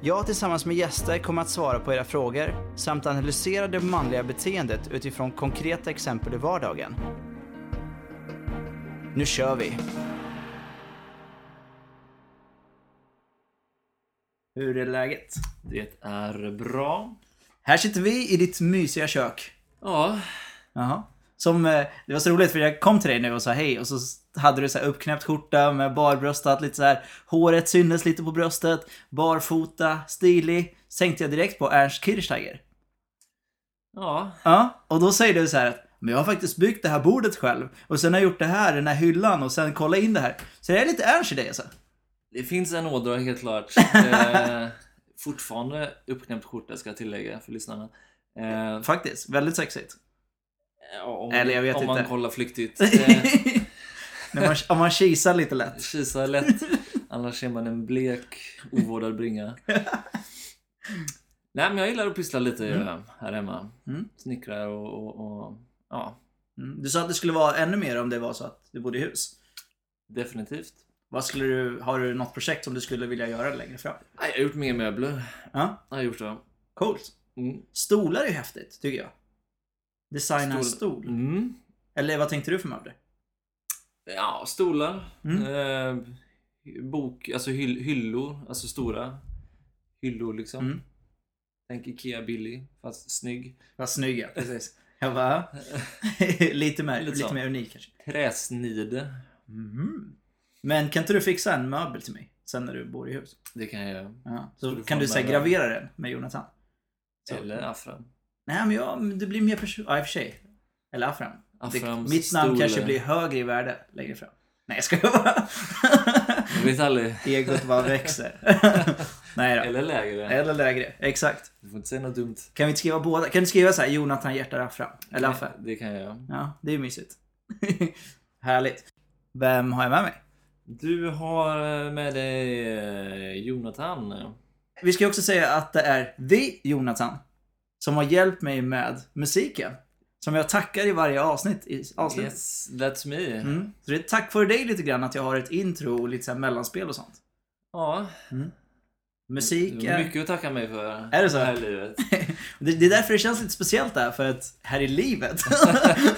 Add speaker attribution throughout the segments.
Speaker 1: Jag tillsammans med gäster kommer att svara på era frågor samt analysera det manliga beteendet utifrån konkreta exempel i vardagen. Nu kör vi! Hur är läget?
Speaker 2: Det är bra.
Speaker 1: Här sitter vi i ditt mysiga kök.
Speaker 2: Ja,
Speaker 1: Jaha. Som, eh, det var så roligt för jag kom till dig nu och sa hej och så hade du så här uppknäppt skjorta med barbröstat, lite så här håret syntes lite på bröstet, barfota, stilig. Så tänkte jag direkt på Ernst Kirchsteiger.
Speaker 2: ja,
Speaker 1: Ja, och då säger du så här att men jag har faktiskt byggt det här bordet själv och sen har jag gjort det här, den här hyllan och sen kolla in det här. Så det är lite Ernst i dig alltså.
Speaker 2: det finns en ådra helt klart. Eh, fortfarande uppknäppt skjorta ska jag tillägga för lyssnarna. Eh,
Speaker 1: Faktiskt, väldigt sexigt.
Speaker 2: Om,
Speaker 1: Eller jag vet
Speaker 2: om man
Speaker 1: inte.
Speaker 2: kollar flyktigt. Eh,
Speaker 1: man, om man kisar lite lätt.
Speaker 2: Kisa lätt, annars är man en blek, ovårdad bringa. Nej men jag gillar att pyssla lite eh, här hemma.
Speaker 1: Mm.
Speaker 2: Snickra och, och, och ja,
Speaker 1: Mm. Du sa att det skulle vara ännu mer om det var så att du bodde i hus.
Speaker 2: definitivt.
Speaker 1: Vad skulle du, har du något projekt som du skulle vilja göra längre fram?
Speaker 2: Jag har gjort mer möbler.
Speaker 1: Ja,
Speaker 2: Jag har gjort det.
Speaker 1: coolt.
Speaker 2: Mm.
Speaker 1: Stolar är häftigt, tycker jag. Designa en
Speaker 2: Stol-. Mm.
Speaker 1: Eller vad tänkte du för möbler?
Speaker 2: Ja, stolar.
Speaker 1: Mm.
Speaker 2: Eh, bok, alltså hyll, hyllor, alltså stora hyllor liksom.
Speaker 1: Mm.
Speaker 2: Tänk Ikea Billy, fast snygg.
Speaker 1: Vad snygga, precis. Jag bara, lite, mer,
Speaker 2: Lite
Speaker 1: lite mer unik kanske.
Speaker 2: Träsnide.
Speaker 1: Mhm. Men kan inte du fixa en möbel till mig? Sen när du bor i hus?
Speaker 2: Det kan jag göra.
Speaker 1: Ja.
Speaker 2: Så
Speaker 1: Så
Speaker 2: du
Speaker 1: kan du säga gravera den med Jonathan? Så.
Speaker 2: Eller Afram.
Speaker 1: Nej men ja, men det blir mer person... Ja i och för sig. Eller Afram. Det,
Speaker 2: Aframs
Speaker 1: mitt namn kanske blir högre i värde längre fram. Nej jag skojar bara.
Speaker 2: Jag vet aldrig.
Speaker 1: Egot bara växer. Nej då.
Speaker 2: Eller lägre.
Speaker 1: Eller lägre, exakt.
Speaker 2: Du får inte säga något dumt.
Speaker 1: Kan vi inte skriva båda? Kan du skriva så här Jonathan hjärtar Afram? Eller Affe?
Speaker 2: Det kan jag göra.
Speaker 1: Ja, det är mysigt. Härligt. Vem har jag med mig?
Speaker 2: Du har med dig eh, Jonathan.
Speaker 1: Vi ska också säga att det är the Jonathan som har hjälpt mig med musiken. Som jag tackar i varje avsnitt. I avsnitt.
Speaker 2: Yes, that's me.
Speaker 1: Mm. Så det är tack för dig lite grann att jag har ett intro och lite så mellanspel och sånt.
Speaker 2: Ja,
Speaker 1: Musik
Speaker 2: du har
Speaker 1: är...
Speaker 2: mycket att tacka mig för.
Speaker 1: Är det så?
Speaker 2: här livet.
Speaker 1: Det, är därför det känns lite speciellt där, för att här i livet.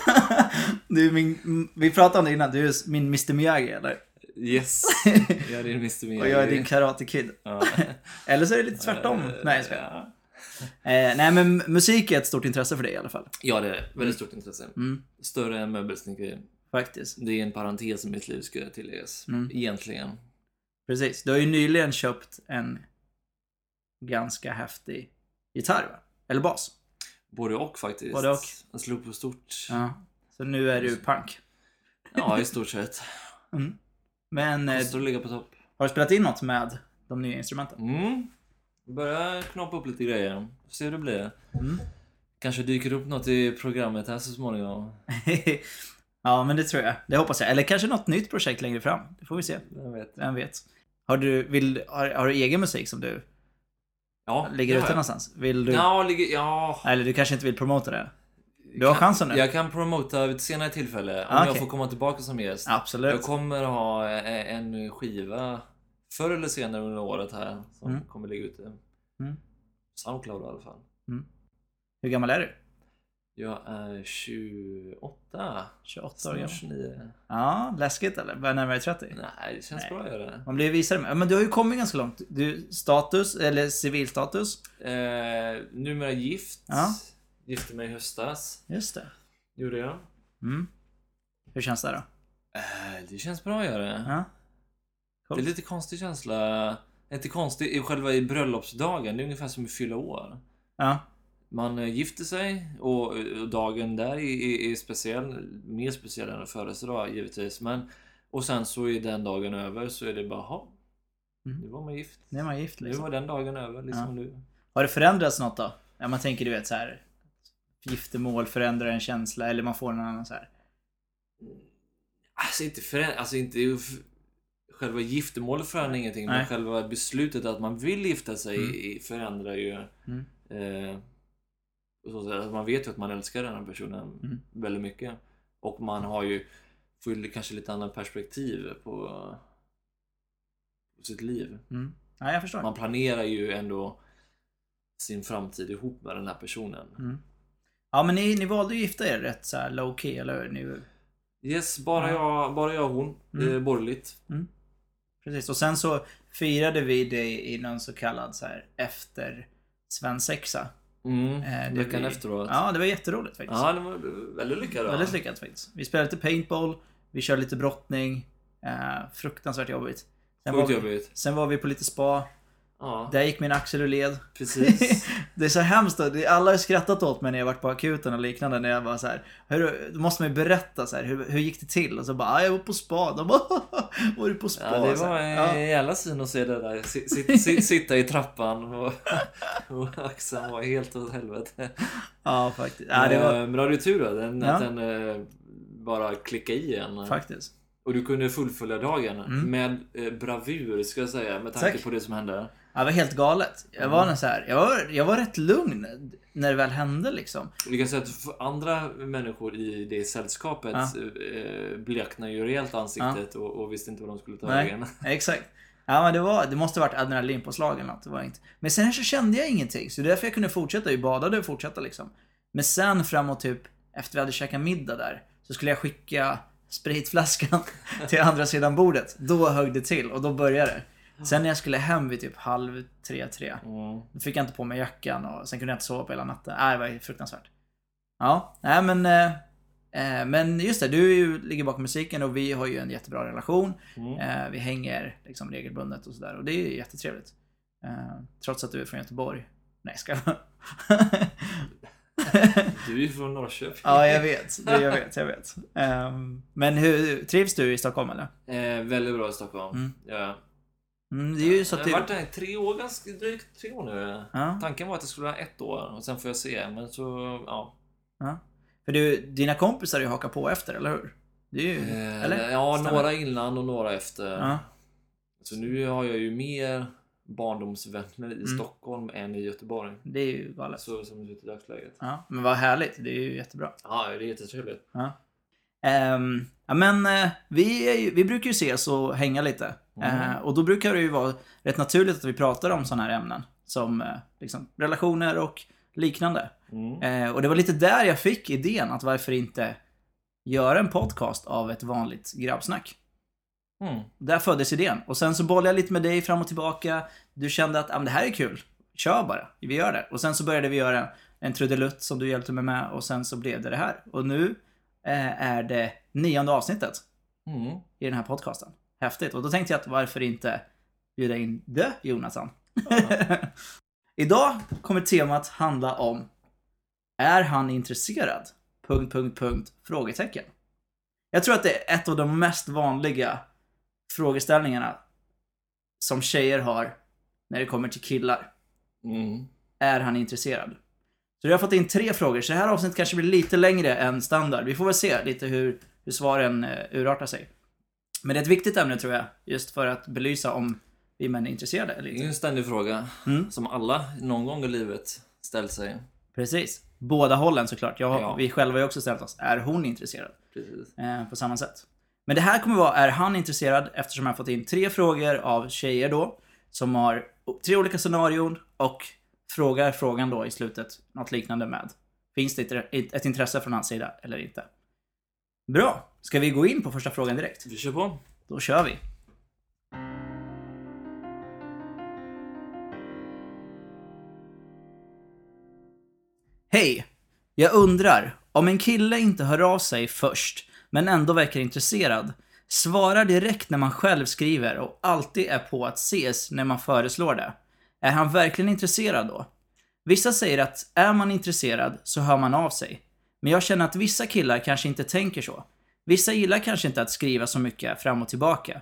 Speaker 1: du min, vi pratade om det innan, du är min Mr Miyagi eller?
Speaker 2: Yes, jag är din Mr Miyagi.
Speaker 1: Och jag är din Karate Kid.
Speaker 2: Ja.
Speaker 1: Eller så är det lite tvärtom.
Speaker 2: Eh,
Speaker 1: Nej, jag skojar. Eh, nej men musik är ett stort intresse för dig i alla fall.
Speaker 2: ja, det är det. Väldigt stort intresse.
Speaker 1: Mm,
Speaker 2: Större än möbelsnickeri.
Speaker 1: faktiskt.
Speaker 2: Det är en parentes i mitt liv jag tilläggas.
Speaker 1: Mm.
Speaker 2: Egentligen.
Speaker 1: Precis. Du har ju nyligen köpt en ganska häftig gitarr va? Eller bas.
Speaker 2: Både och faktiskt.
Speaker 1: Både och.
Speaker 2: Jag slog på stort.
Speaker 1: Ja. Så nu är du punk.
Speaker 2: Ja, i stort sett.
Speaker 1: Mm. Men eh,
Speaker 2: Kostar att ligga på topp.
Speaker 1: har du spelat in något med de nya instrumenten?
Speaker 2: Mm. Börjar knoppa upp lite grejer. Se hur det blir.
Speaker 1: Mm.
Speaker 2: Kanske dyker upp något i programmet här så småningom.
Speaker 1: ja, men det tror jag. Det hoppas jag. Eller kanske något nytt projekt längre fram. Det får vi se.
Speaker 2: Jag vet.
Speaker 1: Vem vet. Har du, vill, har, har du egen musik som du
Speaker 2: Ja,
Speaker 1: ligger ute
Speaker 2: jag.
Speaker 1: någonstans? Vill du...
Speaker 2: Ja, ligger... Ja.
Speaker 1: Eller du kanske inte vill promota det? Du har
Speaker 2: Kan-
Speaker 1: chansen nu.
Speaker 2: Jag kan promota vid ett senare tillfälle. Om
Speaker 1: Ah,
Speaker 2: jag får komma tillbaka som gäst.
Speaker 1: Absolut.
Speaker 2: Jag kommer ha eh, en skiva förr eller senare under året här som
Speaker 1: Mm.
Speaker 2: kommer ligga ute.
Speaker 1: Mm.
Speaker 2: Soundcloud i alla fall.
Speaker 1: Hur gammal är du?
Speaker 2: Jag är 28.
Speaker 1: 28 år gammal.
Speaker 2: 29.
Speaker 1: Ja, läskigt eller? Börjar närmare 30?
Speaker 2: Nej, det känns
Speaker 1: Nej.
Speaker 2: bra att göra det.
Speaker 1: Man blir visare med. Men du har ju kommit ganska långt. Du, status, eller civilstatus.
Speaker 2: Eh, numera gift.
Speaker 1: Ja.
Speaker 2: Gifte mig i höstas.
Speaker 1: Just det.
Speaker 2: Gjorde jag.
Speaker 1: Mm. Hur känns det då?
Speaker 2: Eh, det känns bra att göra det.
Speaker 1: Ja.
Speaker 2: Det är lite konstig känsla. Inte konstig i själva i bröllopsdagen. Det är ungefär som att fylla år.
Speaker 1: Ja.
Speaker 2: Man eh, gifter sig och, och dagen där är, är, är speciell. Mer speciell än en födelsedag givetvis. Men, och sen så är den dagen över så är det bara, "Ha,
Speaker 1: Mm.
Speaker 2: Nu var man gift.
Speaker 1: Nu är man gift
Speaker 2: Nu
Speaker 1: liksom.
Speaker 2: var den dagen över liksom
Speaker 1: Ja.
Speaker 2: nu.
Speaker 1: Har det förändrats något då? Ja, man tänker du vet så här. giftermål förändrar en känsla eller man får en annan så här.
Speaker 2: Alltså inte för, alltså inte själva giftermålet förändrar ingenting.
Speaker 1: Nej.
Speaker 2: Men själva beslutet att man vill gifta sig
Speaker 1: Mm.
Speaker 2: förändrar ju...
Speaker 1: Mm.
Speaker 2: Eh, och så, att man vet ju att man älskar den här personen
Speaker 1: Mm.
Speaker 2: väldigt mycket. Och man har ju får ju kanske lite annan perspektiv på, på sitt liv.
Speaker 1: Mm. Ja, jag förstår.
Speaker 2: Man planerar ju ändå sin framtid ihop med den här personen.
Speaker 1: Mm. Ja, men ni, ni valde att gifta er rätt så här low key, eller hur? Ni,
Speaker 2: Yes, bara,
Speaker 1: Ja.
Speaker 2: jag, bara jag och hon.
Speaker 1: Mm.
Speaker 2: Eh, borgerligt.
Speaker 1: Precis. Och sen så firade vi det i någon så kallad så här efter svensexa.
Speaker 2: Mm.
Speaker 1: Eh, det
Speaker 2: Veckan
Speaker 1: vi-
Speaker 2: efteråt.
Speaker 1: Ja, det var jätteroligt faktiskt.
Speaker 2: Ja, det var väldigt lyckat. då.
Speaker 1: Väldigt lyckat faktiskt. Vi spelade lite paintball, vi körde lite brottning. Eh, fruktansvärt jobbigt. Sen var, vi,
Speaker 2: jobbigt.
Speaker 1: sen var vi på lite spa.
Speaker 2: Ja,
Speaker 1: Där gick min axel ur led.
Speaker 2: precis.
Speaker 1: det är så hemskt. Då. Alla har skrattat åt mig när jag varit på akuten och liknande. När jag bara så här, hur, då måste man ju berätta så här, hur, hur gick det till? Och så bara, ah, jag var på spa. De bara, var du på spa?
Speaker 2: Ja, det var en
Speaker 1: ja.
Speaker 2: jävla syn att se det där. Si- si- si- Sitta i trappan och, och axeln var helt åt helvete.
Speaker 1: ja, faktiskt. Ja, det var
Speaker 2: Eh, Men då hade du tur då, den,
Speaker 1: Ja.
Speaker 2: att den eh, bara klickade i en.
Speaker 1: faktiskt.
Speaker 2: Och du kunde fullfölja dagen
Speaker 1: Mm.
Speaker 2: med eh, bravur ska jag säga med tanke
Speaker 1: Tack.
Speaker 2: på det som hände.
Speaker 1: Ja, det var helt galet. Jag var, så här, jag var, jag var rätt lugn när det väl hände liksom.
Speaker 2: Du kan säga att andra människor i det sällskapet
Speaker 1: Ja.
Speaker 2: eh, bleknade ju rejält ansiktet och, och visste inte vad de skulle ta vägen.
Speaker 1: Exakt. Ja, men det, var, det måste ha varit adrenalinpåslag eller något. Det var inte. Men sen så kände jag ingenting. Så det är därför jag kunde fortsätta. Jag badade och fortsätta liksom. Men sen framåt typ, efter vi hade käkat middag där, så skulle jag skicka spritflaskan till andra sidan bordet. Då högg det till och då började det. Sen när jag skulle hem vid typ halv tre, tre.
Speaker 2: Mm.
Speaker 1: Då fick jag inte på mig jackan och sen kunde jag inte sova på hela natten. Nej, det var fruktansvärt. Ja, nej men... Eh, eh, men just det, du ju, ligger bakom musiken och vi har ju en jättebra relation.
Speaker 2: Mm.
Speaker 1: Eh, vi hänger liksom regelbundet och sådär och det är ju jättetrevligt. Eh, trots att du är från Göteborg. Nej, ska jag
Speaker 2: Du är ju från Norrköping.
Speaker 1: Ja, jag vet. Det, jag vet, jag vet. Ehm, men hur, trivs du i Stockholm eller?
Speaker 2: Eh, väldigt bra i Stockholm.
Speaker 1: Mm.
Speaker 2: Ja.
Speaker 1: Mm, det är ju så att
Speaker 2: jag har varit
Speaker 1: det...
Speaker 2: tre år, ganska drygt tre år nu.
Speaker 1: Ja,
Speaker 2: Tanken var att det skulle vara ett år och sen får jag se. Men så, ja.
Speaker 1: ja. För du, dina kompisar har ju hakat på efter, eller hur? Det är ju...
Speaker 2: Eh,
Speaker 1: eller?
Speaker 2: Ja,
Speaker 1: Stämmer.
Speaker 2: några innan och några efter.
Speaker 1: Ja,
Speaker 2: Så nu har jag ju mer barndomsvänner i
Speaker 1: Mm.
Speaker 2: Stockholm än i Göteborg.
Speaker 1: det är ju galet.
Speaker 2: Så som det ser ut i dagsläget.
Speaker 1: Ja, men vad härligt. Det är ju jättebra.
Speaker 2: Ja, det är jättetrevligt.
Speaker 1: Ja. Ehm, ja men eh, vi, ju, vi brukar ju ses och hänga lite.
Speaker 2: Mm.
Speaker 1: Eh, och då brukar det ju vara rätt naturligt att vi pratar om sådana här ämnen. Som eh, liksom, relationer och liknande.
Speaker 2: Mm.
Speaker 1: Eh, och det var lite där jag fick idén att varför inte göra en podcast av ett vanligt grabbsnack.
Speaker 2: Mm.
Speaker 1: Där föddes idén. Och sen så bollade jag llite med dig fram och tillbaka. Du kände att ah, det här är kul. Kör bara. Vi gör det. Och sen så började vi göra en trudelutt som du hjälpte mig med. Och sen så blev det det här. Och nu är det nionde avsnittet
Speaker 2: Mm.
Speaker 1: i den här podcasten. Häftigt. Och då tänkte jag att varför inte bjuda in the Jonathan. Idag kommer temat handla om Är han intresserad? Punkt, punkt, punkt, frågetecken. Jag tror att det är ett av de mest vanliga frågeställningarna som tjejer har när det kommer till killar.
Speaker 2: Mm.
Speaker 1: Är han intresserad? Så jag har fått in tre frågor, så det här avsnittet kanske blir lite längre än standard. Vi får väl se lite hur, hur svaren eh, urartar sig. Men det är ett viktigt ämne tror jag, just för att belysa om vi män är intresserade eller
Speaker 2: Det är ju
Speaker 1: inte.
Speaker 2: en ständig fråga
Speaker 1: Mm.
Speaker 2: som alla någon gång i livet ställt sig.
Speaker 1: Precis. Båda hållen såklart. Jag, har-
Speaker 2: Ja.
Speaker 1: Vi själva har ju också ställt oss, är hon intresserad?
Speaker 2: Precis.
Speaker 1: Eh, på samma sätt. Men det här kommer vara, är han intresserad? Eftersom jag har fått in tre frågor av tjejer då. Som har tre olika scenarion och frågar frågan då i slutet något liknande med. Finns det ett, intresse från hans sida eller inte? Bra! Ska vi gå in på första frågan direkt?
Speaker 2: Vi kör på.
Speaker 1: Då kör vi. Hej! Jag undrar, om en kille inte hör av sig först, men ändå verkar intresserad, svarar direkt när man själv skriver och alltid är på att ses när man föreslår det. Är han verkligen intresserad då? Vissa säger att är man intresserad så hör man av sig. Men jag känner att vissa killar kanske inte tänker så. Vissa gillar kanske inte att skriva så mycket fram och tillbaka.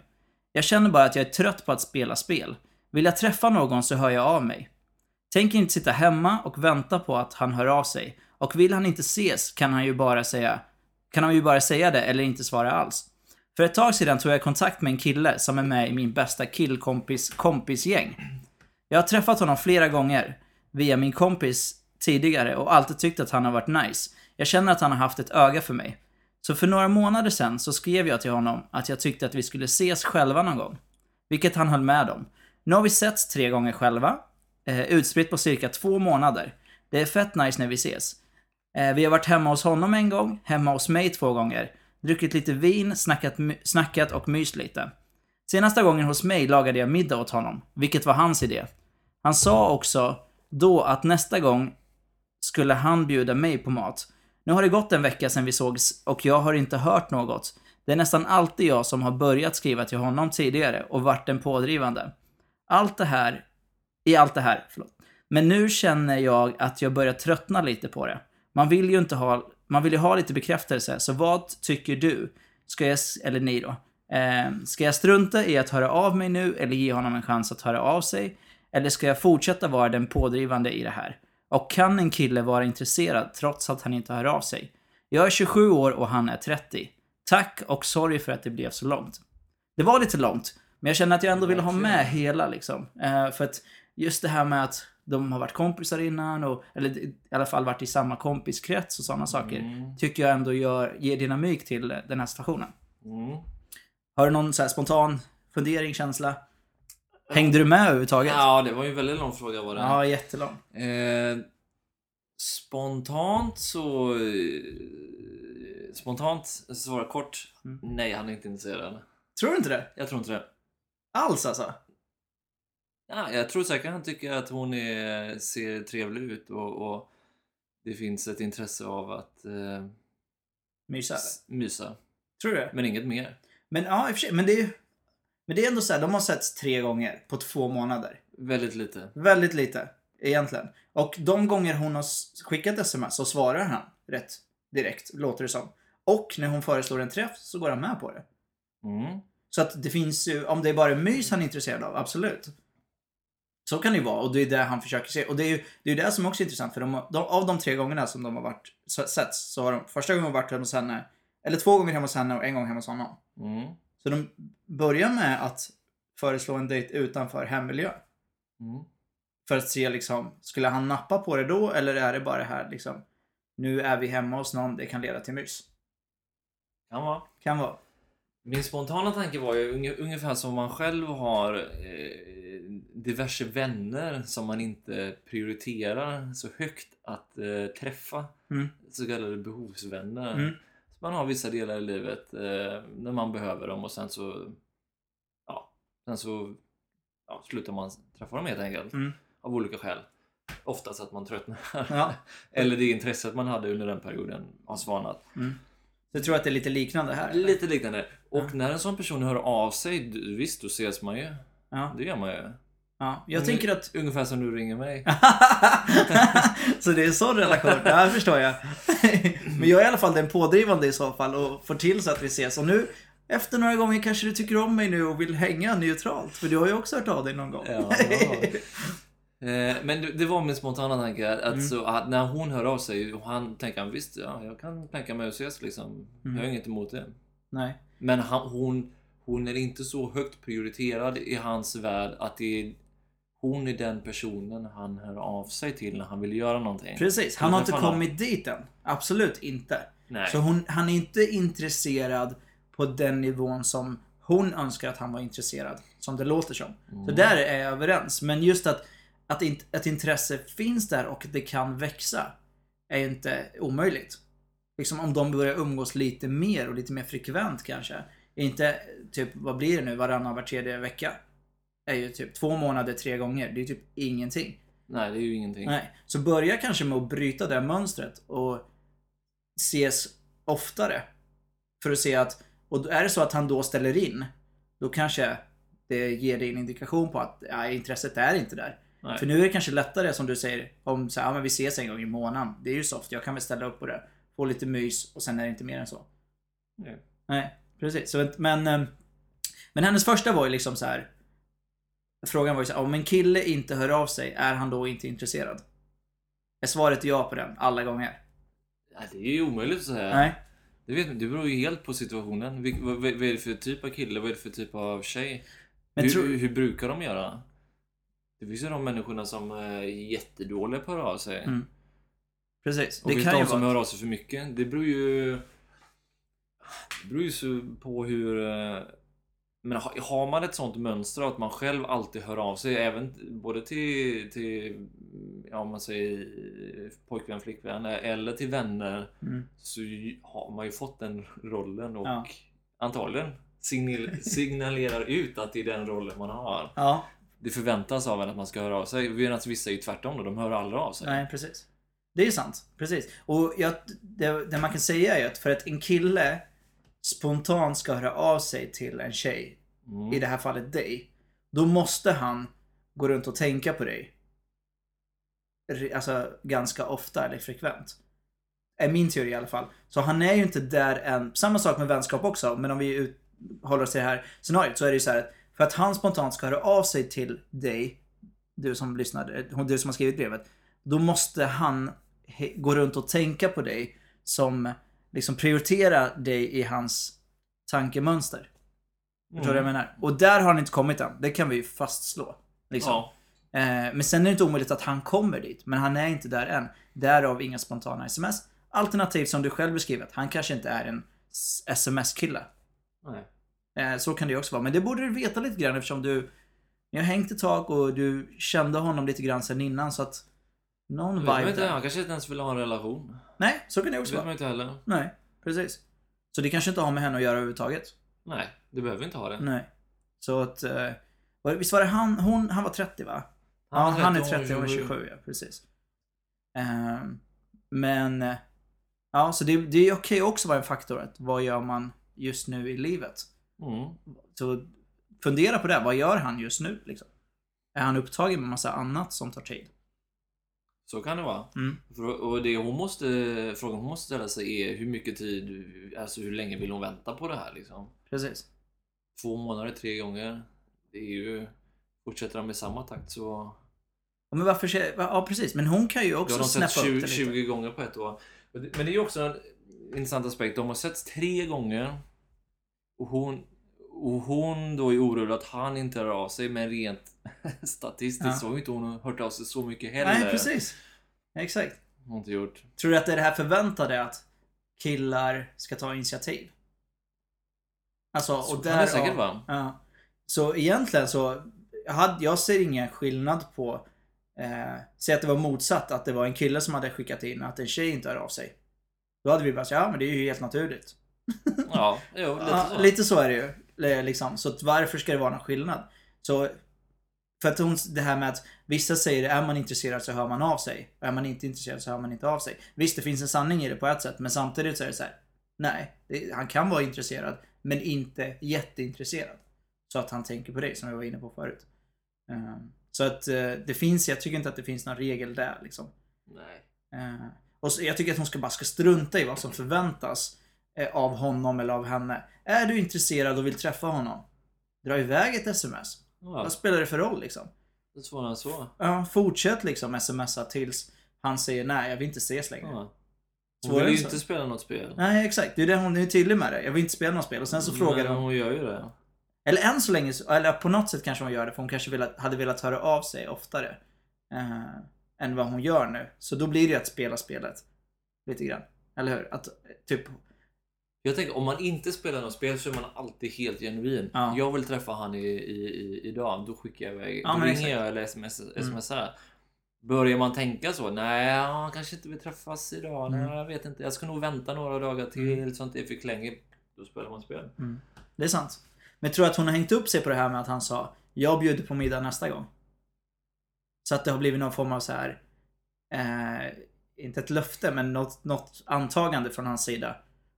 Speaker 1: Jag känner bara att jag är trött på att spela spel. Vill jag träffa någon så hör jag av mig. Tänker inte sitta hemma och vänta på att han hör av sig. Och vill han inte ses kan han ju bara säga, kan han ju bara säga det eller inte svara alls. För ett tag sedan tog jag kontakt med en kille som är med i min bästa killkompis kompisgäng. Jag har träffat honom flera gånger via min kompis tidigare och alltid tyckt att han har varit nice. Jag känner att han har haft ett öga för mig. Så för några månader sedan så skrev jag till honom att jag tyckte att vi skulle ses själva någon gång. Vilket han höll med om. Nu har vi setts tre gånger själva, eh, utspritt på cirka två månader. Det är fett nice när vi ses. Eh, vi har varit hemma hos honom en gång, hemma hos mig två gånger. Druckit lite vin, snackat, snackat och myst lite. Senaste gången hos mig lagade jag middag åt honom, vilket var hans idé. Han sa också då att nästa gång skulle han bjuda mig på mat. Nu har det gått en vecka sedan vi sågs och jag har inte hört något. Det är nästan alltid jag som har börjat skriva till honom tidigare och varit den pådrivande. Allt det här, i allt det här, förlåt. Men nu känner jag att jag börjar tröttna lite på det. Man vill ju inte ha, man vill ju ha lite bekräftelse, så vad tycker du? Ska jag, eller ni då? Eh, ska jag strunta i att höra av mig nu eller ge honom en chans att höra av sig? Eller ska jag fortsätta vara den pådrivande i det här? Och kan en kille vara intresserad trots att han inte hör av sig? Jag är 27 år och han är 30. Tack och sorry för att det blev så långt. Det var lite långt, men jag känner att jag ändå vill ha med hela liksom. Eh, för att just det här med att de har varit kompisar innan, och, eller i alla fall varit i samma kompiskrets och sådana saker,
Speaker 2: Mm.
Speaker 1: tycker jag ändå gör, ger dynamik till den här situationen.
Speaker 2: Mm.
Speaker 1: Har du någon så här spontan fundering, känsla? Hängde du med överhuvudtaget?
Speaker 2: Ja, det var ju en väldigt lång fråga var det.
Speaker 1: Ja, jättelång.
Speaker 2: Eh, spontant så... Eh, spontant svara kort.
Speaker 1: Mm.
Speaker 2: Nej, han är inte intresserad.
Speaker 1: Tror du inte det?
Speaker 2: Jag tror inte det.
Speaker 1: Alls alltså?
Speaker 2: Ja, jag tror säkert han tycker att hon är, ser trevlig ut och, och det finns ett intresse av att eh,
Speaker 1: Mysa?
Speaker 2: mysa.
Speaker 1: Tror du det?
Speaker 2: Men inget mer.
Speaker 1: Men ja, i och för sig, men det är ju... Men det är ändå så här, de har setts tre gånger på två månader.
Speaker 2: Väldigt lite.
Speaker 1: Väldigt lite, egentligen. Och de gånger hon har skickat sms så svarar han rätt direkt, låter det som. Och när hon föreslår en träff så går han med på det.
Speaker 2: Mm.
Speaker 1: Så att det finns ju, om det är bara mys han är intresserad av, absolut. Så kan det ju vara och det är det han försöker se. Och det är ju det, är det som också är intressant för de, de, av de tre gångerna som de har varit setts så har de första gången varit hemma hos henne, eller två gånger hemma hos henne och en gång hemma hos honom.
Speaker 2: Mm.
Speaker 1: Så de börjar med att föreslå en dejt utanför hemmiljö.
Speaker 2: Mm.
Speaker 1: För att se liksom, skulle han nappa på det då eller är det bara det här liksom, nu är vi hemma hos någon, det kan leda till mys.
Speaker 2: Kan vara.
Speaker 1: Kan vara.
Speaker 2: Min spontana tanke var ju unge- ungefär som man själv har eh, diverse vänner som man inte prioriterar så högt att eh, träffa.
Speaker 1: Mm.
Speaker 2: Så kallade behovsvänner.
Speaker 1: Mm.
Speaker 2: Man har vissa delar i livet eh, när man behöver dem och sen så ja, sen så ja, slutar man träffa dem helt enkelt.
Speaker 1: Mm.
Speaker 2: Av olika skäl. Oftast att man tröttnar.
Speaker 1: Ja.
Speaker 2: Eller det intresset man hade under den perioden har svanat.
Speaker 1: Mm. Jag tror att det är lite liknande här. eller?
Speaker 2: Lite liknande. Och
Speaker 1: Ja.
Speaker 2: när en sån person hör av sig, visst då ses man ju.
Speaker 1: Ja.
Speaker 2: Det gör man ju.
Speaker 1: Ja. Jag
Speaker 2: Unge-
Speaker 1: tänker att...
Speaker 2: Ungefär som du ringer mig.
Speaker 1: så det är en sån relation? Ja, det förstår jag. Men jag är i alla fall den pådrivande i så fall och får till så att vi ses. Och nu, efter några gånger kanske du tycker om mig nu och vill hänga neutralt. För du har ju också hört av dig någon gång.
Speaker 2: Ja. Eh, Men det- var min spontana tanke att,
Speaker 1: Mm.
Speaker 2: så, att när hon hör av sig och han tänker han visst, ja, jag kan tänka mig att ses liksom. Jag har
Speaker 1: Mm.
Speaker 2: inget emot det.
Speaker 1: Nej.
Speaker 2: Men han, hon, hon är inte så högt prioriterad i hans värld att det är, hon är den personen han hör av sig till när han vill göra någonting.
Speaker 1: Precis, han har inte
Speaker 2: träffa någon.
Speaker 1: kommit dit än. Absolut inte.
Speaker 2: Nej.
Speaker 1: Så hon, han är inte intresserad på den nivån som hon önskar att han var intresserad. Som det låter som. Så
Speaker 2: Mm.
Speaker 1: där är jag överens. Men just att, att int- ett intresse finns där och det kan växa är ju inte omöjligt. Liksom om de börjar umgås lite mer och lite mer frekvent kanske. Inte typ, vad blir det nu, varannan, var tredje vecka? Är ju typ två månader, tre gånger. Det är ju typ ingenting.
Speaker 2: Nej, det är ju ingenting.
Speaker 1: Nej. Så börja kanske med att bryta det mönstret och ses oftare. För att se att, och är det så att han då ställer in, då kanske det ger dig en indikation på att ja, intresset är inte där.
Speaker 2: Nej.
Speaker 1: För nu är det kanske lättare som du säger, om så här, ja, men vi ses en gång i månaden. Det är ju soft, jag kan väl ställa upp på det. Få lite mys och sen är det inte mer än så.
Speaker 2: Nej.
Speaker 1: Nej, precis. Så, men, eh, men hennes första var ju liksom så här. Frågan var ju så här, om en kille inte hör av sig, är han då inte intresserad? Är svaret ja på den, alla gånger?
Speaker 2: Ja, det är ju omöjligt att säga.
Speaker 1: Nej.
Speaker 2: Det, vet, det beror ju helt på situationen. Vil- vad, vad, är det för typ av kille? Vad är det för typ av tjej?
Speaker 1: Men
Speaker 2: hur,
Speaker 1: tror-
Speaker 2: hur brukar de göra? Det finns ju de människorna som är jättedåliga på att höra av sig.
Speaker 1: Mm. Precis.
Speaker 2: Och
Speaker 1: Det
Speaker 2: finns
Speaker 1: kan
Speaker 2: de som
Speaker 1: vara...
Speaker 2: hör av sig för mycket. Det beror ju... Det beror ju så på hur... Men ha- har man ett sånt mönster att man själv alltid hör av sig även både till, till ja, man säger pojkvän, flickvän eller till vänner
Speaker 1: Mm.
Speaker 2: så har man ju fått den rollen och
Speaker 1: Ja.
Speaker 2: antagligen signal, signalerar ut att det är den rollen man har.
Speaker 1: Ja,
Speaker 2: Det förväntas av en att man ska höra av sig. Medan vissa är ju tvärtom då, de hör aldrig av sig.
Speaker 1: nej precis. Det är sant. Precis. Och jag, det, det man kan säga är att för att en kille spontant ska höra av sig till en tjej,
Speaker 2: Mm.
Speaker 1: i det här fallet dig, då måste han gå runt och tänka på dig. Alltså ganska ofta eller frekvent. Är min teori i alla fall. Så han är ju inte där än. Samma sak med vänskap också, men om vi ut, håller oss till det här scenariot så är det ju så här att för att han spontant ska höra av sig till dig, du som lyssnade, du som har skrivit brevet, då måste han gå runt och tänka på dig som liksom prioriterar dig i hans tankemönster. Förstår du vad jag menar? Och där har han inte kommit än. Det kan vi ju fastslå. Liksom.
Speaker 2: Ja.
Speaker 1: Eh, men sen är det inte omöjligt att han kommer dit. Men han är inte där än. Därav inga spontana sms. Alternativt som du själv beskriver, han kanske inte är en sms-kille. Eh, så kan det ju också vara. Men det borde du veta lite grann eftersom du ni har hängt ett tag och du kände honom lite grann sen innan så att någon
Speaker 2: vet man
Speaker 1: vibe
Speaker 2: inte, han kanske inte ens vill ha en relation.
Speaker 1: Nej, så kan det
Speaker 2: Det
Speaker 1: också
Speaker 2: vet man
Speaker 1: vara.
Speaker 2: inte heller.
Speaker 1: Nej, precis. Så det kanske inte har med henne att göra överhuvudtaget.
Speaker 2: Nej, det behöver inte ha det.
Speaker 1: Nej. Så att... Eh, var det- visst var det han, hon, han var 30 va? Ja, han är
Speaker 2: 30,
Speaker 1: 30 och hon är 27, ja precis. Ehm, men, eh, ja så det, det kan ju också vara en faktor. Att vad gör man just nu i livet?
Speaker 2: Mm.
Speaker 1: Så fundera på det. Vad gör han just nu liksom? Är han upptagen med massa annat som tar tid?
Speaker 2: Så kan det vara.
Speaker 1: Mm.
Speaker 2: Och det hon måste, frågan hon måste ställa sig är hur mycket tid, alltså hur länge vill hon vänta på det här liksom?
Speaker 1: Precis.
Speaker 2: Två månader, tre gånger. Det är ju, fortsätter han med samma takt så...
Speaker 1: Ja, men varför ja precis, men hon kan ju också snäppa upp
Speaker 2: 20,
Speaker 1: det lite.
Speaker 2: 20 gånger på ett år. Men det- Men det är ju också en intressant aspekt. De har setts tre gånger. Och hon, och hon då är orolig att han inte hör av sig. Men rent statistiskt
Speaker 1: Ja.
Speaker 2: så har ju inte hon hört av sig så mycket heller.
Speaker 1: Nej, precis. Exakt.
Speaker 2: Hon inte gjort.
Speaker 1: Tror du att det är det här förväntade att killar ska ta initiativ? Alltså,
Speaker 2: Så
Speaker 1: och där...
Speaker 2: det säkert vara.
Speaker 1: Ja. Så egentligen så, hade, jag ser ingen skillnad på, eh, säg att det var motsatt, att det var en kille som hade skickat in att en tjej inte hör av sig. Då hade vi bara sagt, ja men det är ju helt naturligt.
Speaker 2: Ja, jo, lite
Speaker 1: Ja,
Speaker 2: så.
Speaker 1: lite så är det ju. Liksom. Så varför ska det vara någon skillnad? Så, för att hon, det här med att vissa säger är man intresserad så hör man av sig. Och är man inte intresserad så hör man inte av sig. Visst, det finns en sanning i det på ett sätt, men samtidigt så är det så här. Nej, det, han kan vara intresserad, men inte jätteintresserad. Så att han tänker på dig, som jag var inne på förut. Ehm, så att eh, det finns, jag tycker inte att det finns någon regel där liksom.
Speaker 2: Nej.
Speaker 1: Eh, och så, jag tycker att hon ska bara ska strunta i vad som förväntas av honom eller av henne. Är du intresserad och vill träffa honom? Dra iväg ett sms.
Speaker 2: Ja,
Speaker 1: Vad spelar det för roll liksom?
Speaker 2: det än så.
Speaker 1: Ja, fortsätt liksom smsa tills han säger nej, jag vill inte ses längre.
Speaker 2: Ja. Hon vill ju inte spela något spel.
Speaker 1: Nej, exakt. Det är det hon är tydlig med det. Jag vill inte spela något spel. Och sen så frågar hon.
Speaker 2: hon gör ju det.
Speaker 1: Eller än så länge, eller på något sätt kanske hon gör det. För hon kanske velat, hade velat höra av sig oftare. Eh, än vad hon gör nu. Så då blir det ju att spela spelet. Lite grann. Eller hur? Att eh, typ
Speaker 2: Jag tänker om man inte spelar något spel så är man alltid helt genuin.
Speaker 1: Ja.
Speaker 2: Jag vill träffa han i, i, i, idag. Då skickar jag iväg.
Speaker 1: Ja,
Speaker 2: då ringer
Speaker 1: exakt. Mm.
Speaker 2: jag eller sms, smsar. Börjar man tänka så? Nej, han kanske inte vill träffas idag.
Speaker 1: Mm.
Speaker 2: Nej, jag vet inte. Jag ska nog vänta några dagar till så att det är för länge. Då spelar man spel.
Speaker 1: Det är sant. Men jag tror att hon har hängt upp sig på det här med att han sa Jag bjuder på middag nästa gång. Så att det har blivit någon form av så här eh, Inte ett löfte men något, något antagande från hans sida.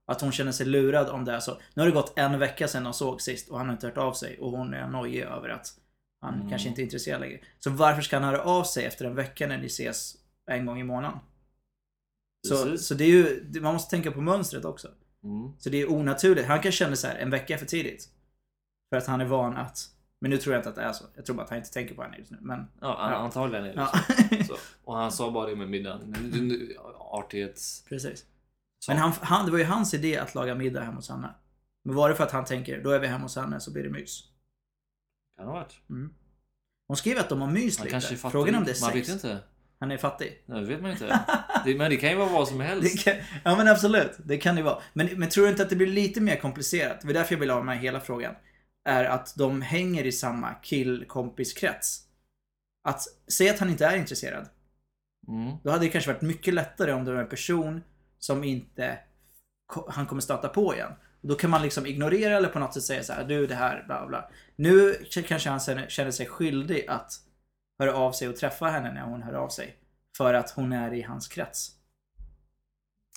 Speaker 1: Att hon känner sig lurad om det är så. Nu har det gått en vecka sedan de såg sist och han har inte hört av sig och hon är nojig över att han
Speaker 2: Mm.
Speaker 1: kanske inte är intresserad längre. Så varför ska han höra av sig efter en vecka när ni ses en gång i månaden? Så, så det är ju, man måste tänka på mönstret också.
Speaker 2: Mm.
Speaker 1: Så det är onaturligt. Han kan känna så här en vecka för tidigt. För att han är van att... Men nu tror jag inte att det är så. Jag tror bara att han inte tänker på henne just nu. Men...
Speaker 2: Ja,
Speaker 1: Ja.
Speaker 2: antagligen är det
Speaker 1: Ja.
Speaker 2: så. Och han sa bara det med middagen. Nu- Artighets...
Speaker 1: Precis. Men han, han, det var ju hans idé att laga middag hemma hos henne. Men var det för att han tänker, då är vi hemma hos henne så blir det mys.
Speaker 2: Kan det ha varit.
Speaker 1: Mm. Hon skriver att de har
Speaker 2: Han
Speaker 1: lite.
Speaker 2: är.
Speaker 1: Frågan är om det är
Speaker 2: Man
Speaker 1: sex.
Speaker 2: vet inte.
Speaker 1: Han är fattig.
Speaker 2: Nej, det vet man inte. Det, men det kan ju vara vad som helst.
Speaker 1: kan, ja men absolut, det kan det vara. Men, men tror du inte att det blir lite mer komplicerat? Det var därför jag vill ha med hela frågan. Är att de hänger i samma killkompiskrets. Att säga att han inte är intresserad.
Speaker 2: Mm.
Speaker 1: Då hade det kanske varit mycket lättare om det var en person som inte han kommer stöta på igen. Då kan man liksom ignorera eller på något sätt säga så här, du det här, bla bla. Nu kanske han känner, känner sig skyldig att höra av sig och träffa henne när hon hör av sig. För att hon är i hans krets.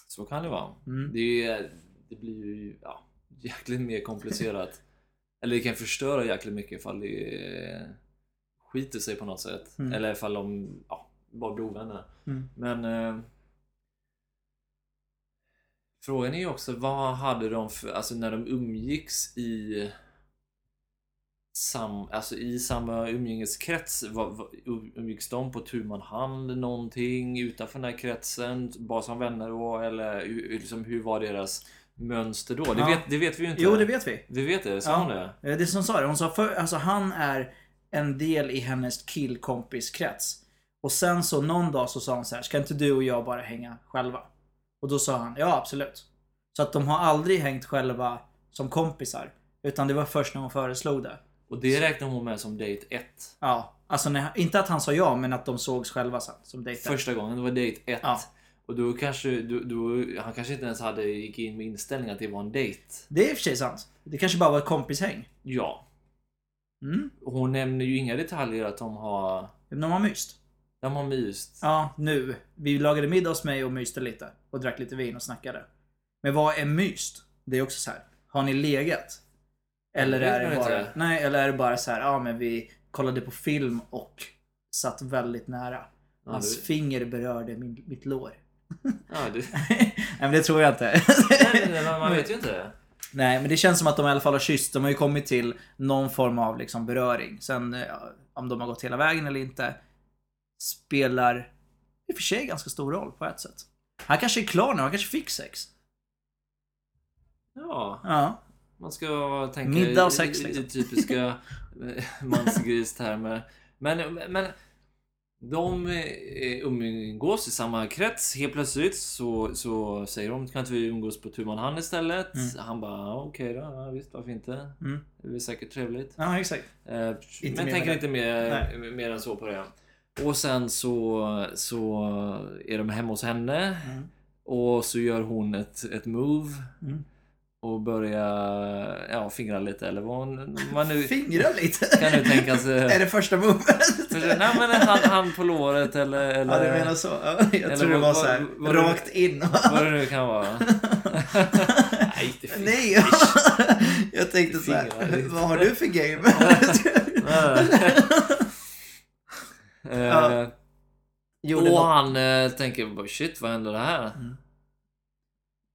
Speaker 2: Så kan det vara.
Speaker 1: Mm.
Speaker 2: Det, är, det blir ju ja, jäkligt mer komplicerat. Eller det kan förstöra jäkligt mycket ifall det skiter sig på något sätt.
Speaker 1: Mm.
Speaker 2: Eller ifall de ja, bara blir ovänner.
Speaker 1: Mm.
Speaker 2: Men eh, Frågan är ju också vad hade de för, alltså när de umgicks i sam, alltså i samma umgängeskrets, vad, vad, umgicks de på tu man hand någonting utanför den här kretsen? Bara som vänner då? Eller hur- liksom, hur var deras mönster då? Det,
Speaker 1: Ja.
Speaker 2: vet, det vet vi ju inte.
Speaker 1: Jo, det vet vi.
Speaker 2: Vi vet det, sa
Speaker 1: Ja.
Speaker 2: hon det?
Speaker 1: Eh, Det som sa det. Hon sa för, alltså han är en del i hennes killkompiskrets. Och sen så någon dag så sa hon så här, ska inte du och jag bara hänga själva? Och då sa han, ja absolut. Så att de har aldrig hängt själva som kompisar. Utan det var först när hon föreslog det.
Speaker 2: Och det räknar hon med som date 1.
Speaker 1: Ja, alltså när, inte att han sa ja, men att de sågs själva sen som dejter.
Speaker 2: Första gången, det var date 1.
Speaker 1: Ja.
Speaker 2: Och då kanske, då, då, han kanske inte ens hade gick in med inställningen att det var en date.
Speaker 1: Det är i och för sig sant. Det kanske bara var ett kompishäng.
Speaker 2: Ja.
Speaker 1: Mm.
Speaker 2: Hon nämner ju inga detaljer att de har,
Speaker 1: De har myst.
Speaker 2: De har myst.
Speaker 1: Ja, nu. Vi lagade middag hos mig och myste lite. Och drack lite vin och snackade. Men vad är myst? Det är också så här. Har ni legat? Eller är det bara...
Speaker 2: inte.
Speaker 1: Nej, eller är det bara så här, ja men vi kollade på film och satt väldigt nära.
Speaker 2: Ja,
Speaker 1: Hans
Speaker 2: du,
Speaker 1: finger berörde min, mitt lår.
Speaker 2: ja, du,
Speaker 1: nej men det tror jag inte.
Speaker 2: nej, men man, man vet ju inte.
Speaker 1: Nej, men det känns som att de i alla fall har kysst. De har ju kommit till någon form av liksom beröring. Sen eh, om de har gått hela vägen eller inte spelar i och för sig ganska stor roll på ett sätt. Han kanske är klar nu, han kanske fick sex.
Speaker 2: Ja,
Speaker 1: Ja.
Speaker 2: man ska tänka
Speaker 1: Middag och sex,
Speaker 2: i,
Speaker 1: liksom.
Speaker 2: i typiska eh, mansgristermer. Men, men de eh, umgås i samma krets. Helt plötsligt så, så säger de kan inte vi umgås på tu man hand istället?
Speaker 1: Mm.
Speaker 2: Han bara "Ja, okej då, ja, visst varför inte?
Speaker 1: Mm.
Speaker 2: Det blir säkert trevligt.
Speaker 1: Ja, exakt.
Speaker 2: Eh, men tänker inte mer, mer än så på det. Och sen så, så är de hemma hos henne
Speaker 1: Mm.
Speaker 2: och så gör hon ett, ett move
Speaker 1: Mm.
Speaker 2: och börjar ja, fingra lite eller vad hon, man nu
Speaker 1: Fingra lite.
Speaker 2: kan nu tänka sig.
Speaker 1: är det första movet?
Speaker 2: För, nej men han, han på låret eller, eller
Speaker 1: Ja, du menar så. Ja, jag
Speaker 2: Eller
Speaker 1: tror det var så här,
Speaker 2: vad- vad-
Speaker 1: rakt in.
Speaker 2: vad det nu kan vara. nej, inte fing-
Speaker 1: Nej, jag tänkte så här,
Speaker 2: Fingrar lite.
Speaker 1: vad har du för game?
Speaker 2: Eh,
Speaker 1: Gjorde
Speaker 2: och
Speaker 1: något.
Speaker 2: han eh, tänker shit vad händer det här?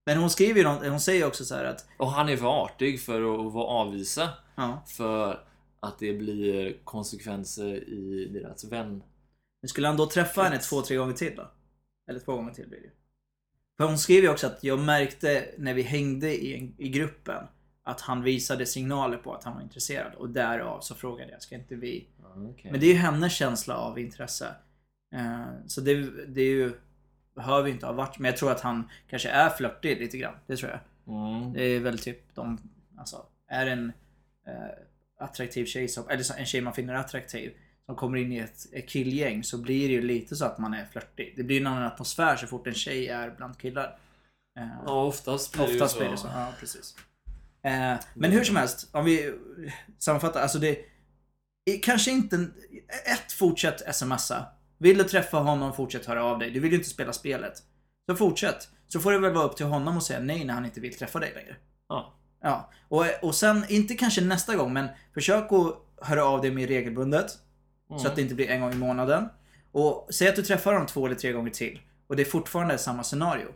Speaker 1: Men hon skriver ju hon säger också så här att
Speaker 2: Och han är för artig för att, vara avvisa.
Speaker 1: ja,
Speaker 2: För att det blir konsekvenser i deras vän.
Speaker 1: men skulle han då träffa henne två, tre gånger till då? Eller två gånger till blir det. För hon skriver ju också att jag märkte när vi hängde i, i gruppen att han visade signaler på att han var intresserad och därav så frågade jag, ska inte vi?
Speaker 2: Okay.
Speaker 1: Men det är ju hennes känsla av intresse. Eh, så det, det är ju, behöver ju inte ha varit, men jag tror att han kanske är flörtig lite grann. Det tror jag.
Speaker 2: Mm.
Speaker 1: Det är väl typ de, alltså, är en eh, attraktiv tjej som, eller en tjej man finner attraktiv som kommer in i ett, ett killgäng så blir det ju lite så att man är flörtig. Det blir en annan atmosfär så fort en tjej är bland killar. Eh,
Speaker 2: Ja, oftast blir det ju så.
Speaker 1: blir det så. Ja, precis. Eh, men hur som helst, om vi sammanfattar. Alltså det kanske inte... Ett, fortsätt smsa. Vill du träffa honom, fortsätt höra av dig. Du vill ju inte spela spelet. Så fortsätt. Så får det väl vara upp till honom att säga nej när han inte vill träffa dig längre.
Speaker 2: Ja.
Speaker 1: Ja. Och, och sen, inte kanske nästa gång, men försök att höra av dig mer regelbundet.
Speaker 2: Mm.
Speaker 1: Så att det inte blir en gång i månaden. Och säg att du träffar honom två eller tre gånger till. Och det är fortfarande samma scenario.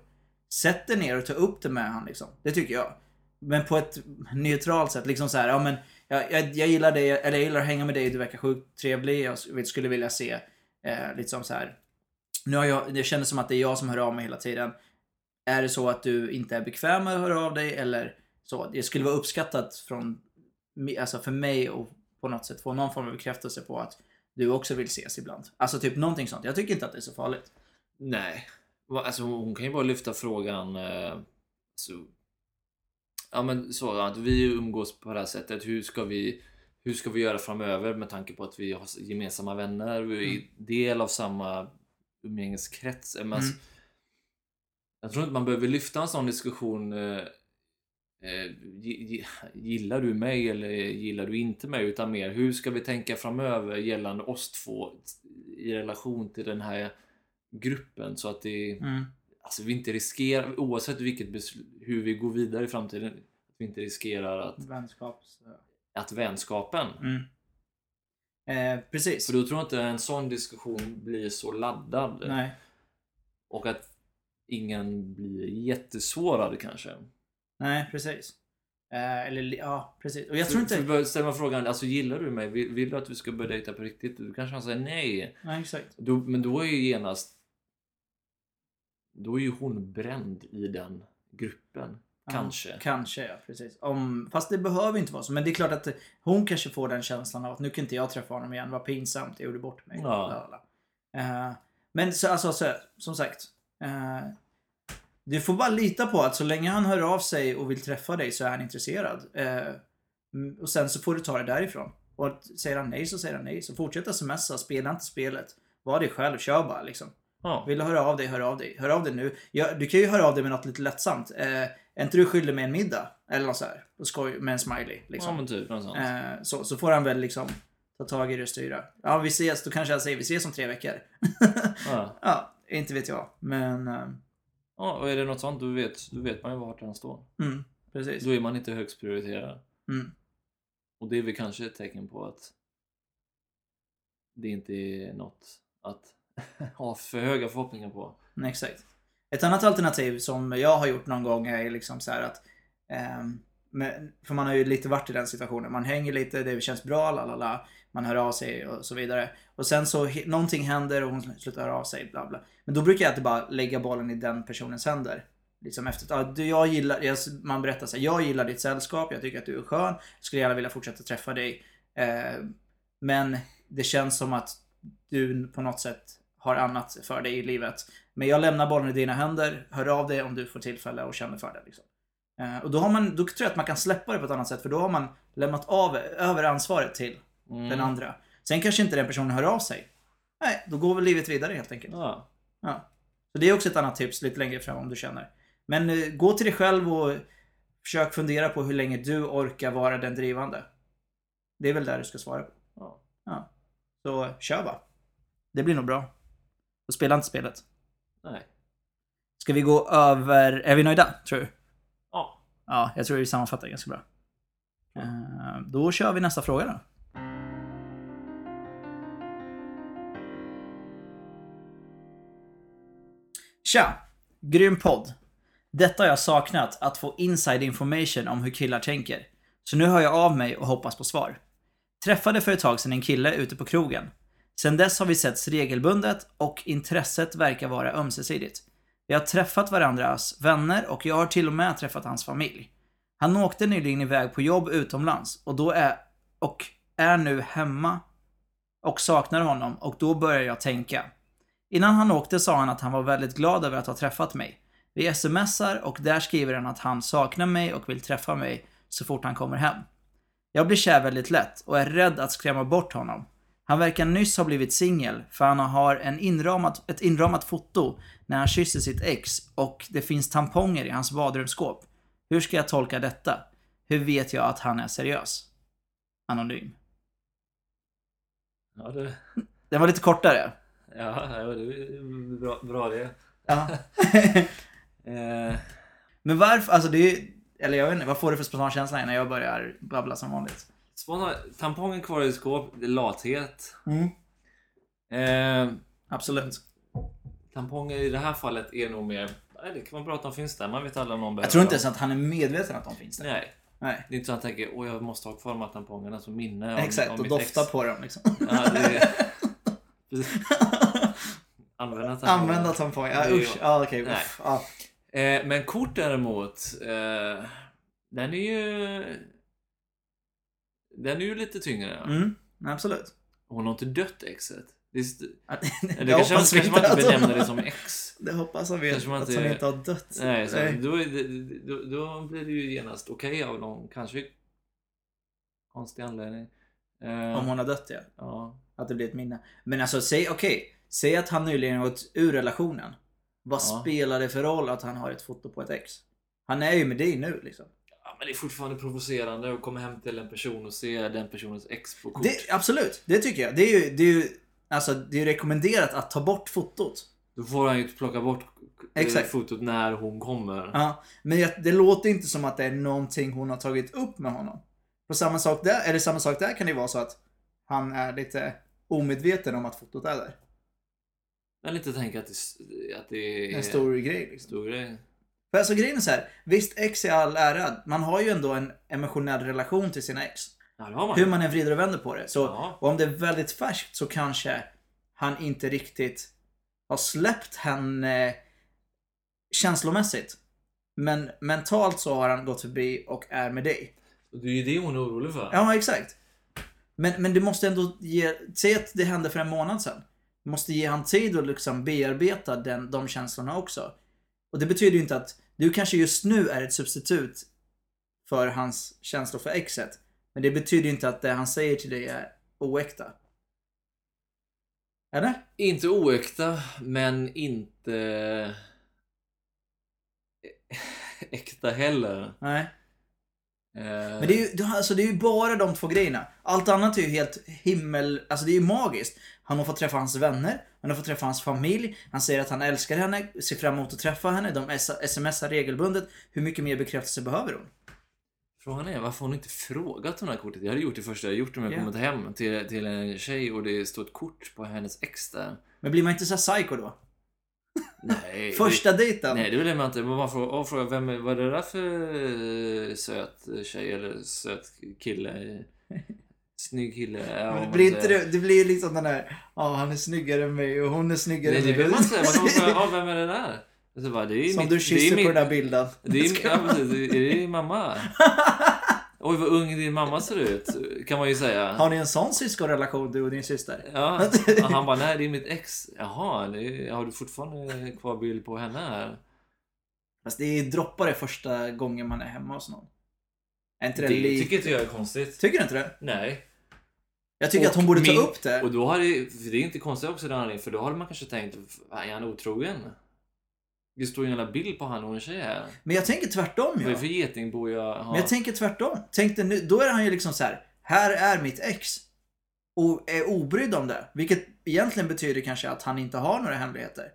Speaker 1: Sätt dig ner och ta upp det med honom liksom. Det tycker jag. Men på ett neutralt sätt. Liksom så här, ja men jag, jag, jag gillar dig, eller jag gillar att hänga med dig, du verkar sjukt trevlig. Jag skulle vilja se eh, lite som så här. Nu har jag, det kändes som att det är jag som hör av mig hela tiden. är det så att du inte är bekväm med att höra av dig eller så? Det skulle vara uppskattat från, alltså för mig och på något sätt få någon form av bekräftelse på att du också vill ses ibland. Alltså typ någonting sånt. Jag tycker inte att det är så farligt.
Speaker 2: Nej. Alltså hon kan ju bara lyfta frågan. Eh, så, ja men så att vi umgås på det här sättet. Hur ska vi hur ska vi göra framöver med tanke på att vi har gemensamma vänner? Vi är del av samma umgängeskrets. Men alltså,
Speaker 1: Mm.
Speaker 2: Jag tror inte man behöver lyfta en sån diskussion. Eh, eh, gi- gi- gillar du mig eller gillar du inte mig? Utan mer hur ska vi tänka framöver gällande oss två i relation till den här gruppen så att det
Speaker 1: Mm.
Speaker 2: Alltså vi inte riskerar oavsett vilket beslut, hur vi går vidare i framtiden. Att vi inte riskerar att,
Speaker 1: Vänskaps...
Speaker 2: att vänskapen.
Speaker 1: Mm. Eh, precis.
Speaker 2: För då tror jag inte en sån diskussion blir så laddad.
Speaker 1: Nej.
Speaker 2: Och att ingen blir jättesårad kanske.
Speaker 1: Nej, precis. Eh, eller ja, precis. Och jag tror inte...
Speaker 2: För ställa mig frågan, alltså gillar du mig? Vill, vill du att vi ska börja dejta på riktigt? Du kanske han säger nej.
Speaker 1: Nej, exakt.
Speaker 2: Då, men då är ju genast... Då är ju hon bränd i den gruppen. Kanske.
Speaker 1: Kanske, ja. Precis. Om, fast det behöver inte vara så. Men det är klart att hon kanske får den känslan av att nu kan inte jag träffa honom igen. Vad pinsamt, jag gjorde bort mig.
Speaker 2: Ja.
Speaker 1: Eh, men så, alltså, så, som sagt. eh, du får bara lita på att så länge han hör av sig och vill träffa dig så är han intresserad. Mm, och sen så får du ta det därifrån. Och säger han nej så säger han nej. Så fortsätt smsa, spela inte spelet. Var dig själv, kör bara liksom.
Speaker 2: Ja.
Speaker 1: Vill du höra av dig, hör av dig. Hör av dig nu. Ja, du kan ju höra av dig med något lite lättsamt. Eh, är inte du skyldig med en middag? Eller något så här. Och skoj med en smiley.
Speaker 2: ja
Speaker 1: Liksom.
Speaker 2: men typ något sånt.
Speaker 1: eh, så, så får han väl liksom ta tag i det och styra. Ja, vi ses. Då kanske jag säger vi ses om tre veckor.
Speaker 2: Ja.
Speaker 1: ja, inte vet jag. Men, eh,
Speaker 2: ja, och är det något sånt då vet, då vet man ju vart han står.
Speaker 1: mm, precis.
Speaker 2: Då är man inte högst prioriterad.
Speaker 1: Mm,
Speaker 2: Och det är väl kanske ett tecken på att det inte är något att ha för höga förhoppningar på.
Speaker 1: mm, exakt. Ett annat alternativ som jag har gjort någon gång är liksom så här att ehm, men, för man har ju lite varit i den situationen. Man hänger lite, det känns bra, la la la. Man hör av sig och så vidare. Och sen så någonting händer och hon slutar höra av sig, bla bla. Men då brukar jag alltid bara lägga bollen i den personens händer. Liksom efter du, jag gillar, man berättar så här, jag gillar ditt sällskap, jag tycker att du är skön. Jag skulle gärna vilja fortsätta träffa dig. Eh, men det känns som att du på något sätt har annat för dig i livet. Men jag lämnar bollen i dina händer. Hör av dig om du får tillfälle och känner för det. Liksom. Eh, och då, har man, då tror jag att man kan släppa det på ett annat sätt. För då har man lämnat av, över ansvaret till
Speaker 2: Mm.
Speaker 1: den andra. Sen kanske inte den personen hör av sig. Nej, då går väl livet vidare helt enkelt.
Speaker 2: Ja.
Speaker 1: Ja. Så det är också ett annat tips lite längre fram om du känner. Men eh, gå till dig själv och försök fundera på hur länge du orkar vara den drivande. Det är väl där du ska svara på.
Speaker 2: Ja.
Speaker 1: Så kör bara. Det blir nog bra. Och spela inte spelet.
Speaker 2: Nej.
Speaker 1: Ska vi gå över... Är vi nöjda, tror du?
Speaker 2: Ja.
Speaker 1: Ja, jag tror vi sammanfattar ganska bra. Eh, Då kör vi nästa fråga då. Tja! Grym podd. Detta har jag saknat, att få inside information om hur killar tänker. Så nu hör jag av mig och hoppas på svar. Träffade för ett tag sedan en kille ute på krogen. Sen dess har vi setts regelbundet och intresset verkar vara ömsesidigt. Vi har träffat varandras vänner och jag har till och med träffat hans familj. Han åkte nyligen iväg på jobb utomlands och då är och är nu hemma och saknar honom och då börjar jag tänka. Innan han åkte sa han att han var väldigt glad över att ha träffat mig. Vi smsar och där skriver han att han saknar mig och vill träffa mig så fort han kommer hem. Jag blir kär väldigt lätt och är rädd att skrämma bort honom. Han verkar nyss ha blivit singel för han har en inramat, ett inramat foto när han kysser sitt ex och det finns tamponger i hans badrumsskåp. Hur ska jag tolka detta? Hur vet jag att han är seriös? Anonym.
Speaker 2: Ja, det,
Speaker 1: Den var lite kortare.
Speaker 2: ja, det är bra, bra det.
Speaker 1: Ja.
Speaker 2: Eh,
Speaker 1: Men varför, alltså det är ju, eller jag vet inte, vad får du för spontan känsla när jag börjar babbla som vanligt?
Speaker 2: Spontant, tampongen kvar i skåp, det är lathet.
Speaker 1: Mm.
Speaker 2: Eh,
Speaker 1: Absolut.
Speaker 2: tamponger i det här fallet är nog mer... Nej, det kan vara bra att de finns där. Man vet aldrig om någon behöver
Speaker 1: Jag tror inte ens att han är medveten att de finns där.
Speaker 2: Nej.
Speaker 1: Nej.
Speaker 2: Det är inte så att han tänker åh jag måste ha kvar de här tampongerna som minne om,
Speaker 1: Exakt,
Speaker 2: om
Speaker 1: och
Speaker 2: mitt
Speaker 1: dofta
Speaker 2: ex.
Speaker 1: på dem liksom.
Speaker 2: Ja, det. Använda tamponger.
Speaker 1: Använda tamponger. Ja, usch. Ja, okej. Uff. Ja.
Speaker 2: Eh, men kort däremot, eh, den är ju... Den är ju lite tyngre.
Speaker 1: Mm, absolut.
Speaker 2: Hon har inte dött exet. Det, är
Speaker 1: det
Speaker 2: kanske, kanske man inte
Speaker 1: att
Speaker 2: benämner det som ex.
Speaker 1: Det hoppas jag vet,
Speaker 2: man
Speaker 1: att
Speaker 2: inte-
Speaker 1: hon inte har dött.
Speaker 2: Nej, så
Speaker 1: Nej.
Speaker 2: Då, då, då blir det ju genast okej av någon kanske konstig anledning. Eh,
Speaker 1: Om hon har dött ja.
Speaker 2: ja.
Speaker 1: Att det blir ett minne. Men alltså säg, okej. Säg att han nyligen gått ur relationen. Vad
Speaker 2: Ja.
Speaker 1: spelar det för roll att han har ett foto på ett ex? Han är ju med dig nu liksom.
Speaker 2: Men det är fortfarande provocerande att komma hem till en person och se den personens ex på kort.
Speaker 1: Det, absolut, det tycker jag. Det är ju, det är ju, alltså, det är rekommenderat att ta bort fotot.
Speaker 2: Då får han ju plocka bort
Speaker 1: Exakt.
Speaker 2: fotot när hon kommer.
Speaker 1: Ja, men jag, det låter inte som att det är någonting hon har tagit upp med honom. På samma sak där, eller samma sak där kan det vara så att han är lite omedveten om att fotot är där.
Speaker 2: Men inte tänka att det, att det är
Speaker 1: En stor grej liksom.
Speaker 2: stor grej.
Speaker 1: För alltså grejen är så här, visst ex är all ära, man har ju ändå en emotionell relation till sina ex.
Speaker 2: Ja, det har man.
Speaker 1: Hur man än vrider och vänder på det. Så
Speaker 2: Ja.
Speaker 1: om det är väldigt färskt så kanske han inte riktigt har släppt henne känslomässigt. Men mentalt så har han gått förbi och är med dig.
Speaker 2: Och Det är ju det hon är orolig för.
Speaker 1: Ja, exakt. Men, men du måste ändå ge, säg att det hände för en månad sedan. Du måste ge han tid att liksom bearbeta den, de känslorna också. Och det betyder ju inte att du kanske just nu är ett substitut för hans känslor för exet. Men det betyder ju inte att det han säger till dig är oäkta. Eller?
Speaker 2: Inte oäkta, men inte äkta heller.
Speaker 1: Nej.
Speaker 2: Eh,
Speaker 1: Men det är, ju, alltså, det är ju bara de två grejerna. Allt annat är ju helt himmel... Alltså det är ju magiskt. Han har fått träffa hans vänner, han har fått träffa hans familj, han säger att han älskar henne, ser fram emot att träffa henne, de smsar regelbundet. Hur mycket mer bekräftelse behöver hon?
Speaker 2: Frågan är varför hon inte frågat om det här kortet. Jag hade gjort det första jag gjort om jag
Speaker 1: Ja.
Speaker 2: kommit hem till, till en tjej och det står ett kort på hennes ex där.
Speaker 1: Men blir man inte så psycho då?
Speaker 2: Nej.
Speaker 1: Första dejten?
Speaker 2: Nej, det vill man inte. Man bara frågar, åh, frågar vem är, vad är det där för eh, söt tjej eller söt kille? Snygg kille. Ja,
Speaker 1: Men det
Speaker 2: man
Speaker 1: blir inte det, det blir liksom den där, ja han är snyggare än mig och hon är snyggare
Speaker 2: Nej,
Speaker 1: än
Speaker 2: det
Speaker 1: mig.
Speaker 2: behöver man inte säga. Man kan fråga, ja, vem är det där? Och så bara, det är
Speaker 1: Som
Speaker 2: mitt,
Speaker 1: du
Speaker 2: det är
Speaker 1: kysser på den där bilden.
Speaker 2: Det är, ja, precis, det är det din mamma? Oj, vad ung din mamma ser ut, kan man ju säga.
Speaker 1: Har ni en sån syskonrelation du och din syster?
Speaker 2: Ja, och han bara, nej det är mitt ex. Jaha, har du fortfarande kvar bild på henne här?
Speaker 1: Fast det droppar det första gången man är hemma hos någon. Är inte det,
Speaker 2: Det
Speaker 1: lite...
Speaker 2: tycker inte jag är konstigt.
Speaker 1: Tycker du inte det?
Speaker 2: Nej.
Speaker 1: Jag tycker
Speaker 2: Och
Speaker 1: att hon borde ta
Speaker 2: min-
Speaker 1: upp det.
Speaker 2: Och då har det, för det är inte konstigt också den anledningen, för då hade man kanske tänkt, är han otrogen? Det står ju en jävla bild på han och en tjej här.
Speaker 1: Men jag tänker tvärtom
Speaker 2: Vad är
Speaker 1: ja.
Speaker 2: det för getingbo jag har?
Speaker 1: Men jag tänker tvärtom. Tänk dig nu, då är han ju liksom så här. här är mitt ex. Och är obrydd om det. Vilket egentligen betyder kanske att han inte har några hemligheter.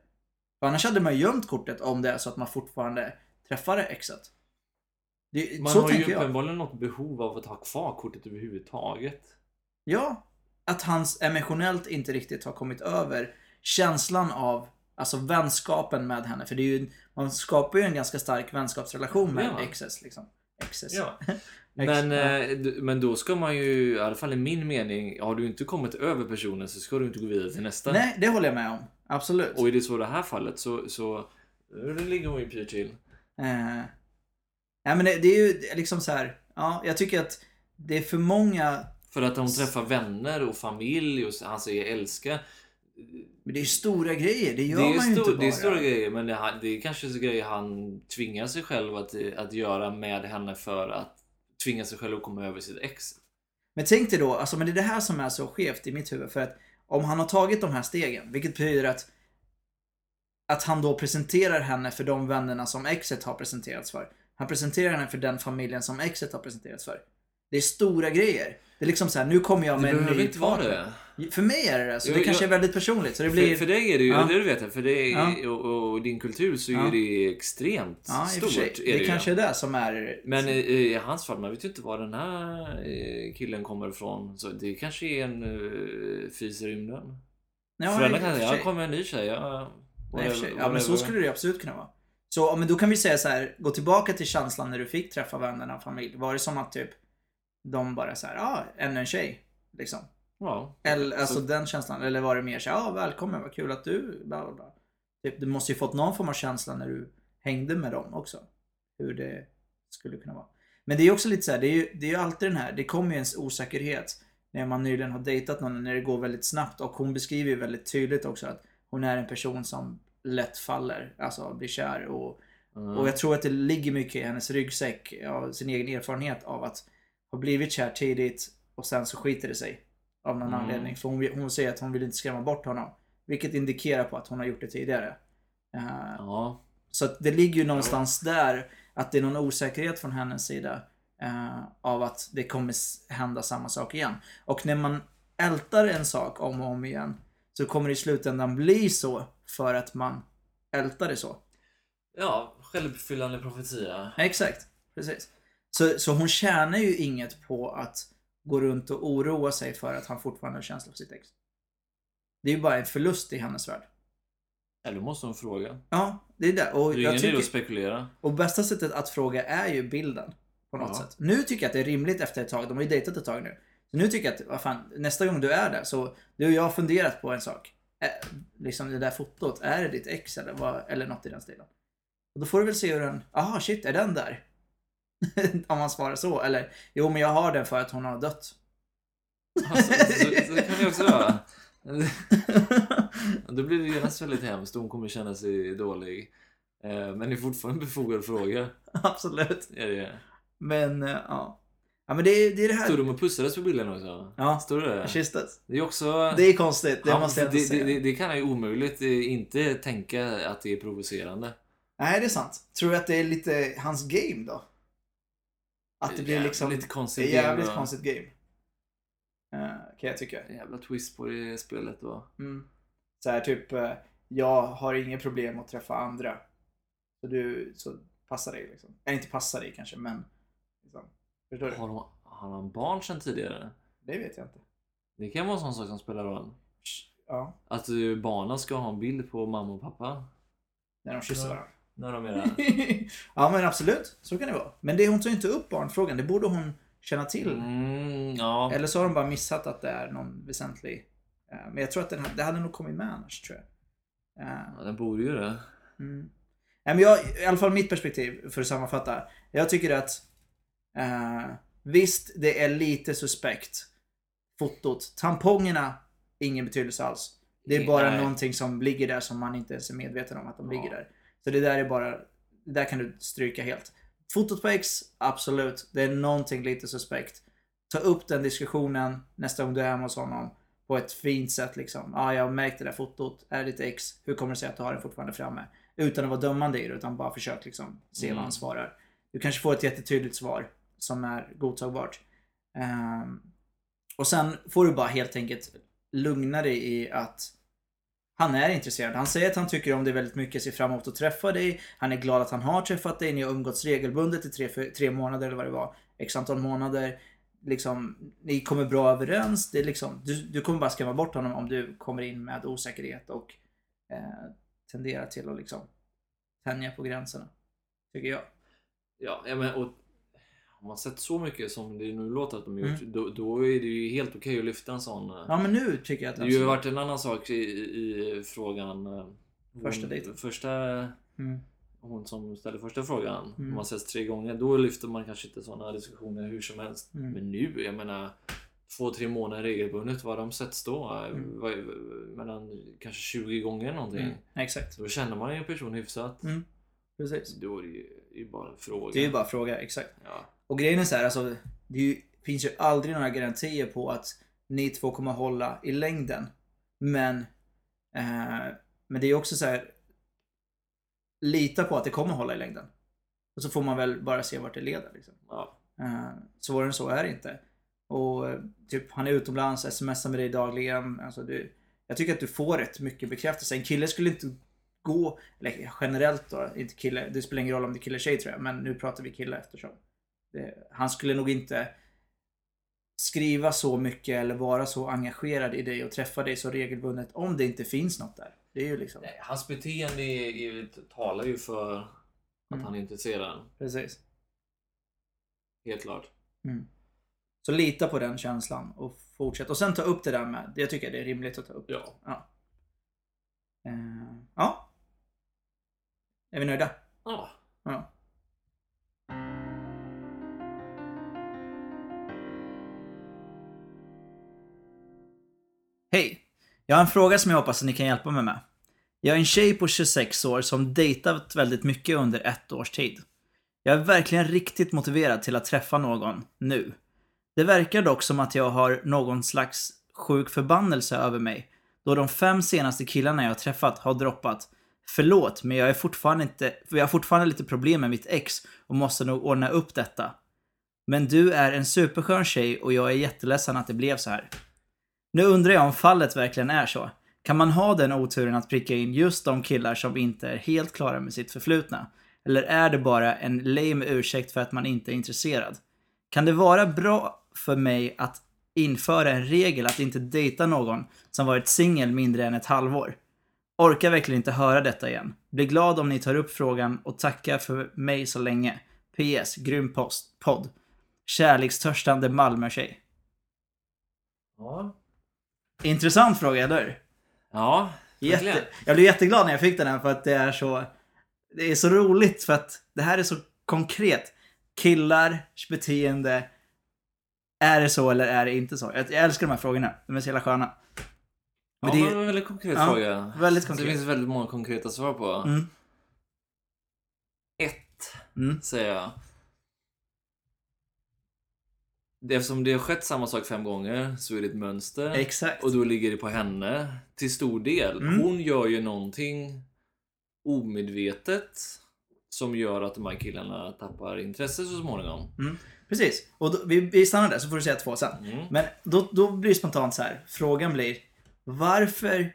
Speaker 1: För annars hade man ju gömt kortet om det är så att man fortfarande träffar exet. Det,
Speaker 2: man
Speaker 1: så
Speaker 2: har ju
Speaker 1: tänker jag.
Speaker 2: uppenbarligen något behov av att ha kvar kortet överhuvudtaget.
Speaker 1: Ja. Att hans emotionellt inte riktigt har kommit över känslan av Alltså vänskapen med henne. För det är ju, man skapar ju en ganska stark vänskapsrelation med
Speaker 2: Ja.
Speaker 1: exes liksom. Exes.
Speaker 2: Ja. Men,
Speaker 1: ja.
Speaker 2: eh, men då ska man ju, i alla fall i min mening, har du inte kommit över personen så ska du inte gå vidare till nästa.
Speaker 1: Nej, det håller jag med om. Absolut.
Speaker 2: Och i det så i det här fallet så, så det ligger hon ju pyrt till.
Speaker 1: Eh, nej men det, det är ju liksom så här. Ja, jag tycker att det är för många.
Speaker 2: För att hon träffar vänner och familj och han säger älska.
Speaker 1: Men det är ju stora grejer. Det gör
Speaker 2: Det
Speaker 1: man ju
Speaker 2: stor,
Speaker 1: inte bara.
Speaker 2: det är stora grejer men det, är- det är kanske så grejer han tvingar sig själv att, att göra med henne för att tvinga sig själv att komma över sitt ex.
Speaker 1: Men tänk dig då, alltså men det är det här som är så skevt i mitt huvud. För att om han har tagit de här stegen, vilket betyder att att han då presenterar henne för de vännerna som exet har presenterats för. Han presenterar henne för den familjen som exet har presenterats för. Det är stora grejer. Det är liksom så här, nu kommer jag
Speaker 2: Det
Speaker 1: med en
Speaker 2: behöver
Speaker 1: ny
Speaker 2: inte vara
Speaker 1: partner.
Speaker 2: det.
Speaker 1: För mig är det det. Så det kanske
Speaker 2: jag-
Speaker 1: är väldigt personligt. Så det blir...
Speaker 2: För, för dig är det ju,
Speaker 1: Ja.
Speaker 2: det du vet, för dig
Speaker 1: Ja.
Speaker 2: och, och din kultur så
Speaker 1: Ja.
Speaker 2: är det extremt
Speaker 1: ja,
Speaker 2: stort.
Speaker 1: sig.
Speaker 2: är
Speaker 1: Det,
Speaker 2: det
Speaker 1: kanske är det som är...
Speaker 2: Men i, i hans fall, man vet ju inte var den här eh, killen kommer ifrån. Så det kanske är en uh, fis i rymden.
Speaker 1: Ja,
Speaker 2: Föräldrarna
Speaker 1: i och
Speaker 2: kan
Speaker 1: för
Speaker 2: säga,
Speaker 1: sig.
Speaker 2: jag kommer en ny tjej. Ja,
Speaker 1: Nej,
Speaker 2: whatever-
Speaker 1: Ja, men så skulle det absolut kunna vara. Så men då kan vi säga så här, gå tillbaka till känslan när du fick träffa vännerna och familj. Var det som att typ de bara så här, ja, ah, ännu en tjej. Liksom.
Speaker 2: Ja.
Speaker 1: Eller alltså
Speaker 2: Så-
Speaker 1: den känslan. Eller var det mer så ja, ah, välkommen, vad kul att du, bla bla bla. Typ, du måste ju fått någon form av känsla när du hängde med dem också. Hur det skulle kunna vara. Men det är också lite så här, det är ju, det är ju alltid den här, det kommer ju ens osäkerhet när man nyligen har dejtat någon, när det går väldigt snabbt. Och hon beskriver ju väldigt tydligt också att hon är en person som lätt faller, alltså blir kär. Och,
Speaker 2: Mm.
Speaker 1: och jag tror att det ligger mycket i hennes ryggsäck av sin egen erfarenhet av att ha blivit kär tidigt och sen så skiter det sig. Av någon
Speaker 2: Mm.
Speaker 1: anledning. För hon, hon säger att hon vill inte skrämma bort honom. Vilket indikerar på att hon har gjort det tidigare. Eh,
Speaker 2: Ja.
Speaker 1: så det ligger ju någonstans där att det är någon osäkerhet från hennes sida eh, av att det kommer hända samma sak igen. Och när man ältar en sak om och om igen så kommer det i slutändan bli så för att man ältar det så.
Speaker 2: Ja, självuppfyllande profetia.
Speaker 1: Exakt, precis. Så, så hon tjänar ju inget på att gå runt och oroa sig för att han fortfarande har känslor för sitt ex. Det är ju bara en förlust i hennes värld.
Speaker 2: Eller måste hon fråga.
Speaker 1: Ja, det är det. Och,
Speaker 2: Det är ingen
Speaker 1: tycker,
Speaker 2: att spekulera.
Speaker 1: och bästa sättet att fråga är ju bilden. På något
Speaker 2: Ja.
Speaker 1: sätt. Nu tycker jag att det är rimligt efter ett tag. De har ju dejtat ett tag nu. Så nu tycker jag att, vad fan, nästa gång du är där så, du och jag har funderat på en sak. Är, liksom det där fotot, är det ditt ex eller, vad, eller något i den stilen? Och då får du väl se hur den, aha shit, är den där? Om man svarar så. Eller, jo men jag har den för att hon har dött.
Speaker 2: Alltså, så, så det kan vi också göra. Då blir det genast väldigt hemskt hon kommer känna sig dålig. Eh, Men det är fortfarande en befogad fråga.
Speaker 1: Absolut.
Speaker 2: Är det.
Speaker 1: Men, eh, ja. Ja men det är det, är det
Speaker 2: Stod
Speaker 1: här.
Speaker 2: de och pussades på bilden också?
Speaker 1: Ja.
Speaker 2: Står det?
Speaker 1: Kysstes.
Speaker 2: Det är också...
Speaker 1: Det är konstigt, det
Speaker 2: Han-
Speaker 1: måste jag
Speaker 2: det,
Speaker 1: ändå säga.
Speaker 2: det, det, det kan jag ju omöjligt eh, inte tänka att det är provocerande.
Speaker 1: Nej, det är sant. Tror du att det är lite hans game då? Att det blir liksom...
Speaker 2: Lite konstigt.
Speaker 1: jävligt
Speaker 2: game,
Speaker 1: konstigt game. Eh, kan jag tycka.
Speaker 2: Jävla twist på det spelet då.
Speaker 1: Mm. Så här typ, eh, jag har inget problem att träffa andra. Så du, så passa dig liksom. Eller inte passa dig kanske, men... Liksom. Förstår du?
Speaker 2: Har, de, har han barn sedan tidigare?
Speaker 1: Det vet jag inte.
Speaker 2: Det kan vara en sån sak som spelar roll.
Speaker 1: Ja,
Speaker 2: Att eh, barnen ska ha en bild på mamma och pappa.
Speaker 1: när de kysser varandra.
Speaker 2: När de där.
Speaker 1: ja men absolut, så kan det vara. Men det, hon tar ju inte upp barnfrågan, det borde hon känna till.
Speaker 2: Mm, ja.
Speaker 1: Eller så har de bara missat att det är någon väsentlig... eh, Men jag tror att den, det hade nog kommit med annars tror jag. Eh,
Speaker 2: ja, den borde ju det.
Speaker 1: Mm. Nej, men jag, I alla fall mitt perspektiv, för att sammanfatta. Jag tycker att eh, visst, det är lite suspekt. Fotot. Tampongerna, ingen betydelse alls. Det är bara
Speaker 2: Nej.
Speaker 1: någonting som ligger där som man inte ens är medveten om att de
Speaker 2: Ja.
Speaker 1: ligger där. Så det där är bara, det där kan du stryka helt. Fotot på X, absolut. Det är någonting lite suspekt. Ta upp den diskussionen nästa gång du är hemma hos honom. På ett fint sätt liksom. Ja, ah, jag har märkt det där fotot. Är det ditt ex? Hur kommer det sig att du har den fortfarande framme? Utan att vara dömande i det, utan bara försök liksom se
Speaker 2: Mm.
Speaker 1: vad han svarar. Du kanske får ett jättetydligt svar som är godtagbart. Ehm, och sen får du bara helt enkelt lugna dig i att han är intresserad. Han säger att han tycker om dig väldigt mycket, ser fram emot att träffa dig. Han är glad att han har träffat dig. Ni har umgåtts regelbundet i tre, tre månader eller vad det var. X antal månader. Liksom, ni kommer bra överens. Det är liksom, du, du kommer bara skrämma bort honom om du kommer in med osäkerhet och eh, tenderar till att liksom tänja på gränserna. Tycker jag.
Speaker 2: Ja men och har man sett så mycket som det nu låter att de gjort,
Speaker 1: Mm.
Speaker 2: då, då är det ju helt okej att lyfta en sån. eh,
Speaker 1: Ja men nu tycker jag att
Speaker 2: det har ju varit en annan sak i, i frågan. eh,
Speaker 1: Första dejten.
Speaker 2: Första,
Speaker 1: Mm.
Speaker 2: hon som ställde första frågan.
Speaker 1: Mm.
Speaker 2: Om man ses tre gånger, då lyfter man kanske inte sådana diskussioner hur som helst.
Speaker 1: Mm.
Speaker 2: Men nu, jag menar två, tre månader regelbundet, vad de setts då?
Speaker 1: Mm.
Speaker 2: Mellan kanske 20 gånger någonting.
Speaker 1: Mm. Exakt.
Speaker 2: Då känner man ju en person hyfsat.
Speaker 1: Mm. Precis.
Speaker 2: Då är det ju, det är bara en fråga.
Speaker 1: Det är ju bara fråga, exakt.
Speaker 2: Ja.
Speaker 1: Och grejen är så här, alltså, det finns ju aldrig några garantier på att ni två kommer hålla i längden. Men, eh, men det är också så här. Lita på att det kommer hålla i längden. Och så får man väl bara se vart det leder. Liksom.
Speaker 2: Ja.
Speaker 1: Eh, svårare än så är det inte. Och eh, typ, han är utomlands, smsar med dig dagligen. Alltså, du, jag tycker att du får rätt mycket bekräftelse. En kille skulle inte gå, eller generellt då, inte kille, det spelar ingen roll om det är kille eller tjej tror jag, men nu pratar vi kille eftersom. Det, han skulle nog inte skriva så mycket eller vara så engagerad i dig och träffa dig så regelbundet om det inte finns något där. Det är ju liksom,
Speaker 2: Nej, hans beteende är, talar ju för att
Speaker 1: Mm.
Speaker 2: han är intresserad.
Speaker 1: precis.
Speaker 2: Helt klart.
Speaker 1: Mm. Så lita på den känslan och fortsätt. Och sen ta upp det där med, jag tycker det är rimligt att ta upp.
Speaker 2: Ja.
Speaker 1: Ja. Eh, ja. Är vi nöjda?
Speaker 2: Ja.
Speaker 1: Ja. Jag har en fråga som jag hoppas att ni kan hjälpa mig med. Jag är en tjej på 26 år som dejtat väldigt mycket under ett års tid. Jag är verkligen riktigt motiverad till att träffa någon, nu. Det verkar dock som att jag har någon slags sjuk förbannelse över mig, då de fem senaste killarna jag har träffat har droppat Förlåt, men jag är fortfarande inte, jag har fortfarande lite problem med mitt ex och måste nog ordna upp detta. Men du är en superskön tjej och jag är jätteledsen att det blev så här. Nu undrar jag om fallet verkligen är så. Kan man ha den oturen att pricka in just de killar som inte är helt klara med sitt förflutna? Eller är det bara en lame ursäkt för att man inte är intresserad? Kan det vara bra för mig att införa en regel att inte dejta någon som varit singel mindre än ett halvår? Orkar verkligen inte höra detta igen. Blir glad om ni tar upp frågan och tackar för mig så länge. PS. Grym post, podd. Kärlekstörstande Malmötjej.
Speaker 2: Ja.
Speaker 1: Intressant fråga, eller
Speaker 2: Ja, verkligen.
Speaker 1: Jätte, jag blev jätteglad när jag fick den här för att det är så Det är så roligt för att det här är så konkret. Killars beteende. Är det så eller är det inte så? Jag, jag älskar de här frågorna. De är så jävla sköna.
Speaker 2: Men ja,
Speaker 1: det
Speaker 2: det
Speaker 1: är
Speaker 2: en väldigt konkret
Speaker 1: Ja,
Speaker 2: fråga.
Speaker 1: väldigt
Speaker 2: Det
Speaker 1: konkret.
Speaker 2: finns väldigt många konkreta svar på.
Speaker 1: Mm.
Speaker 2: Ett,
Speaker 1: Mm.
Speaker 2: säger jag. Det- Eftersom det har skett samma sak fem gånger så är det ett mönster.
Speaker 1: Exakt.
Speaker 2: Och då ligger det på henne till stor del.
Speaker 1: Mm.
Speaker 2: Hon gör ju någonting omedvetet som gör att de här killarna tappar intresse så småningom.
Speaker 1: Precis. Och då, vi, vi stannar där så får du säga två sen.
Speaker 2: Mm.
Speaker 1: Men då, då blir det spontant så här. Frågan blir varför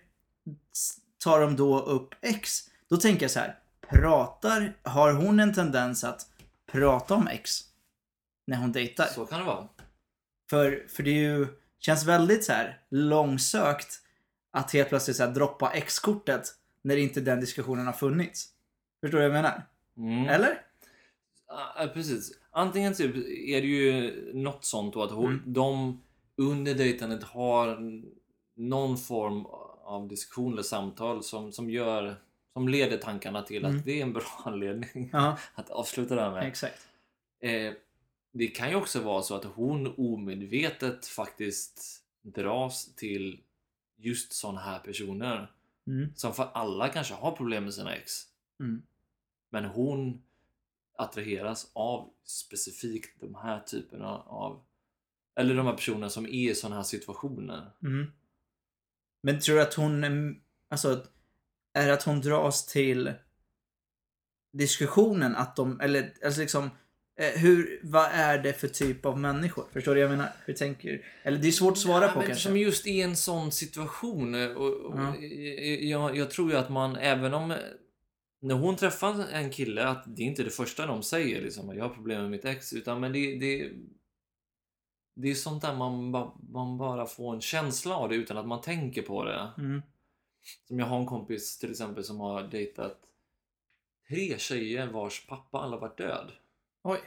Speaker 1: tar de då upp X? Då tänker jag så här. Pratar, har hon en tendens att prata om X? När hon dejtar?
Speaker 2: Så kan det vara.
Speaker 1: För, för det är ju, känns väldigt så här långsökt att helt plötsligt så här droppa X-kortet när inte den diskussionen har funnits. Förstår du vad jag menar?
Speaker 2: Mm.
Speaker 1: Eller?
Speaker 2: Ja, precis. Antingen typ är det ju något sånt då att hon,
Speaker 1: Mm.
Speaker 2: de under dejtandet har någon form av diskussion eller samtal som, som gör som leder tankarna till
Speaker 1: Mm.
Speaker 2: att det är en bra anledning
Speaker 1: Ja,
Speaker 2: att avsluta det här med.
Speaker 1: exakt.
Speaker 2: Eh, det kan ju också vara så att hon omedvetet faktiskt dras till just sådana här personer.
Speaker 1: Mm.
Speaker 2: Som för alla kanske har problem med sina ex.
Speaker 1: Mm.
Speaker 2: Men hon attraheras av specifikt de här typerna av eller de här personerna som är i sådana här situationer.
Speaker 1: Mm. Men tror du att hon, mm, alltså, är det att hon dras till diskussionen att de, eller alltså liksom, hur, vad är det för typ av människor? Förstår du vad jag menar? Hur tänker Eller det är svårt att svara
Speaker 2: Ja,
Speaker 1: på kanske.
Speaker 2: Som just i en sån situation. eh, Och, och
Speaker 1: Ja.
Speaker 2: jag, jag tror ju att man även om när hon träffar en kille att det är inte det första de säger liksom jag har problem med mitt ex utan men det, det det är sånt där man, ba, man bara får en känsla av det utan att man tänker på det.
Speaker 1: Mm.
Speaker 2: Som jag har en kompis till exempel som har dejtat tre tjejer vars pappa alla varit död.
Speaker 1: Oj.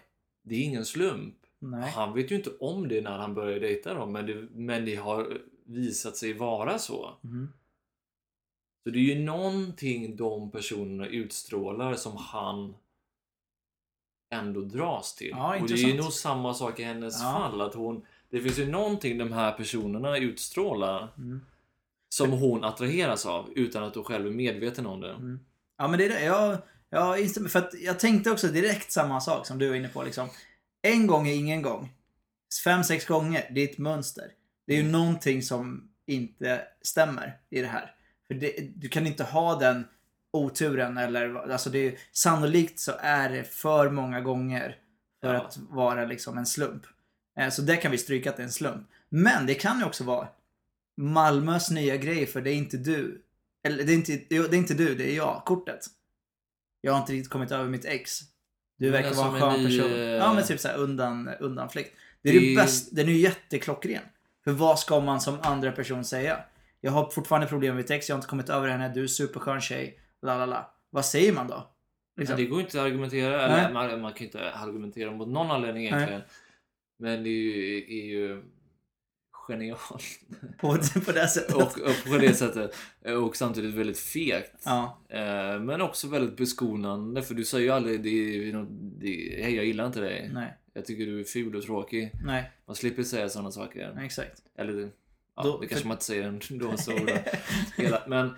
Speaker 2: Det är ingen slump.
Speaker 1: Nej.
Speaker 2: Han vet ju inte om det när han började dejta dem men det, men det har visat sig vara så.
Speaker 1: Mm.
Speaker 2: Så det är ju någonting de personerna utstrålar som han ändå dras till.
Speaker 1: Ja,
Speaker 2: och det är ju nog samma sak i hennes
Speaker 1: Ja.
Speaker 2: fall. Att hon, det finns ju någonting de här personerna utstrålar
Speaker 1: Mm.
Speaker 2: som hon attraheras av utan att hon själv är medveten om det.
Speaker 1: Mm. Ja men det är det. Jag, jag instämmer. För att jag tänkte också direkt samma sak som du var inne på. Liksom. En gång är ingen gång. Fem, sex gånger, det är ett mönster. Det är ju någonting som inte stämmer i det här. För det, du kan inte ha den oturen eller alltså det är, sannolikt så är det för många gånger för
Speaker 2: Ja.
Speaker 1: att vara liksom en slump. Eh, Så där kan vi stryka att det är en slump. Men det kan ju också vara Malmös nya grej för det är inte du. Eller det är inte, det är inte du, det är jag, kortet. Jag har inte riktigt kommit över mitt ex. Du verkar
Speaker 2: alltså,
Speaker 1: vara en
Speaker 2: men
Speaker 1: skön
Speaker 2: ni,
Speaker 1: person.
Speaker 2: eh,
Speaker 1: Ja men typ såhär undan, undanflykt. Det är det,
Speaker 2: Det-
Speaker 1: bästa, den är ju jätteklockren. För vad ska man som andra person säga? Jag har fortfarande problem med mitt ex, jag har inte kommit över henne, du är superskön tjej. La la la. Vad säger man då? Liksom.
Speaker 2: Det går inte att argumentera,
Speaker 1: Nej.
Speaker 2: eller man, man kan inte argumentera mot någon anledning egentligen. Men det är ju, är ju genialt.
Speaker 1: På, på det sättet.
Speaker 2: Och, och på det sättet. Och samtidigt väldigt fegt.
Speaker 1: ja.
Speaker 2: Eh, Men också väldigt beskonande för du säger ju aldrig det, det, hej jag gillar inte dig.
Speaker 1: Nej,
Speaker 2: Jag tycker du är ful och tråkig.
Speaker 1: nej,
Speaker 2: Man slipper säga sådana saker.
Speaker 1: exakt.
Speaker 2: Eller ja,
Speaker 1: Då-
Speaker 2: det kanske
Speaker 1: för-
Speaker 2: man inte säger då så. Då. Hela, men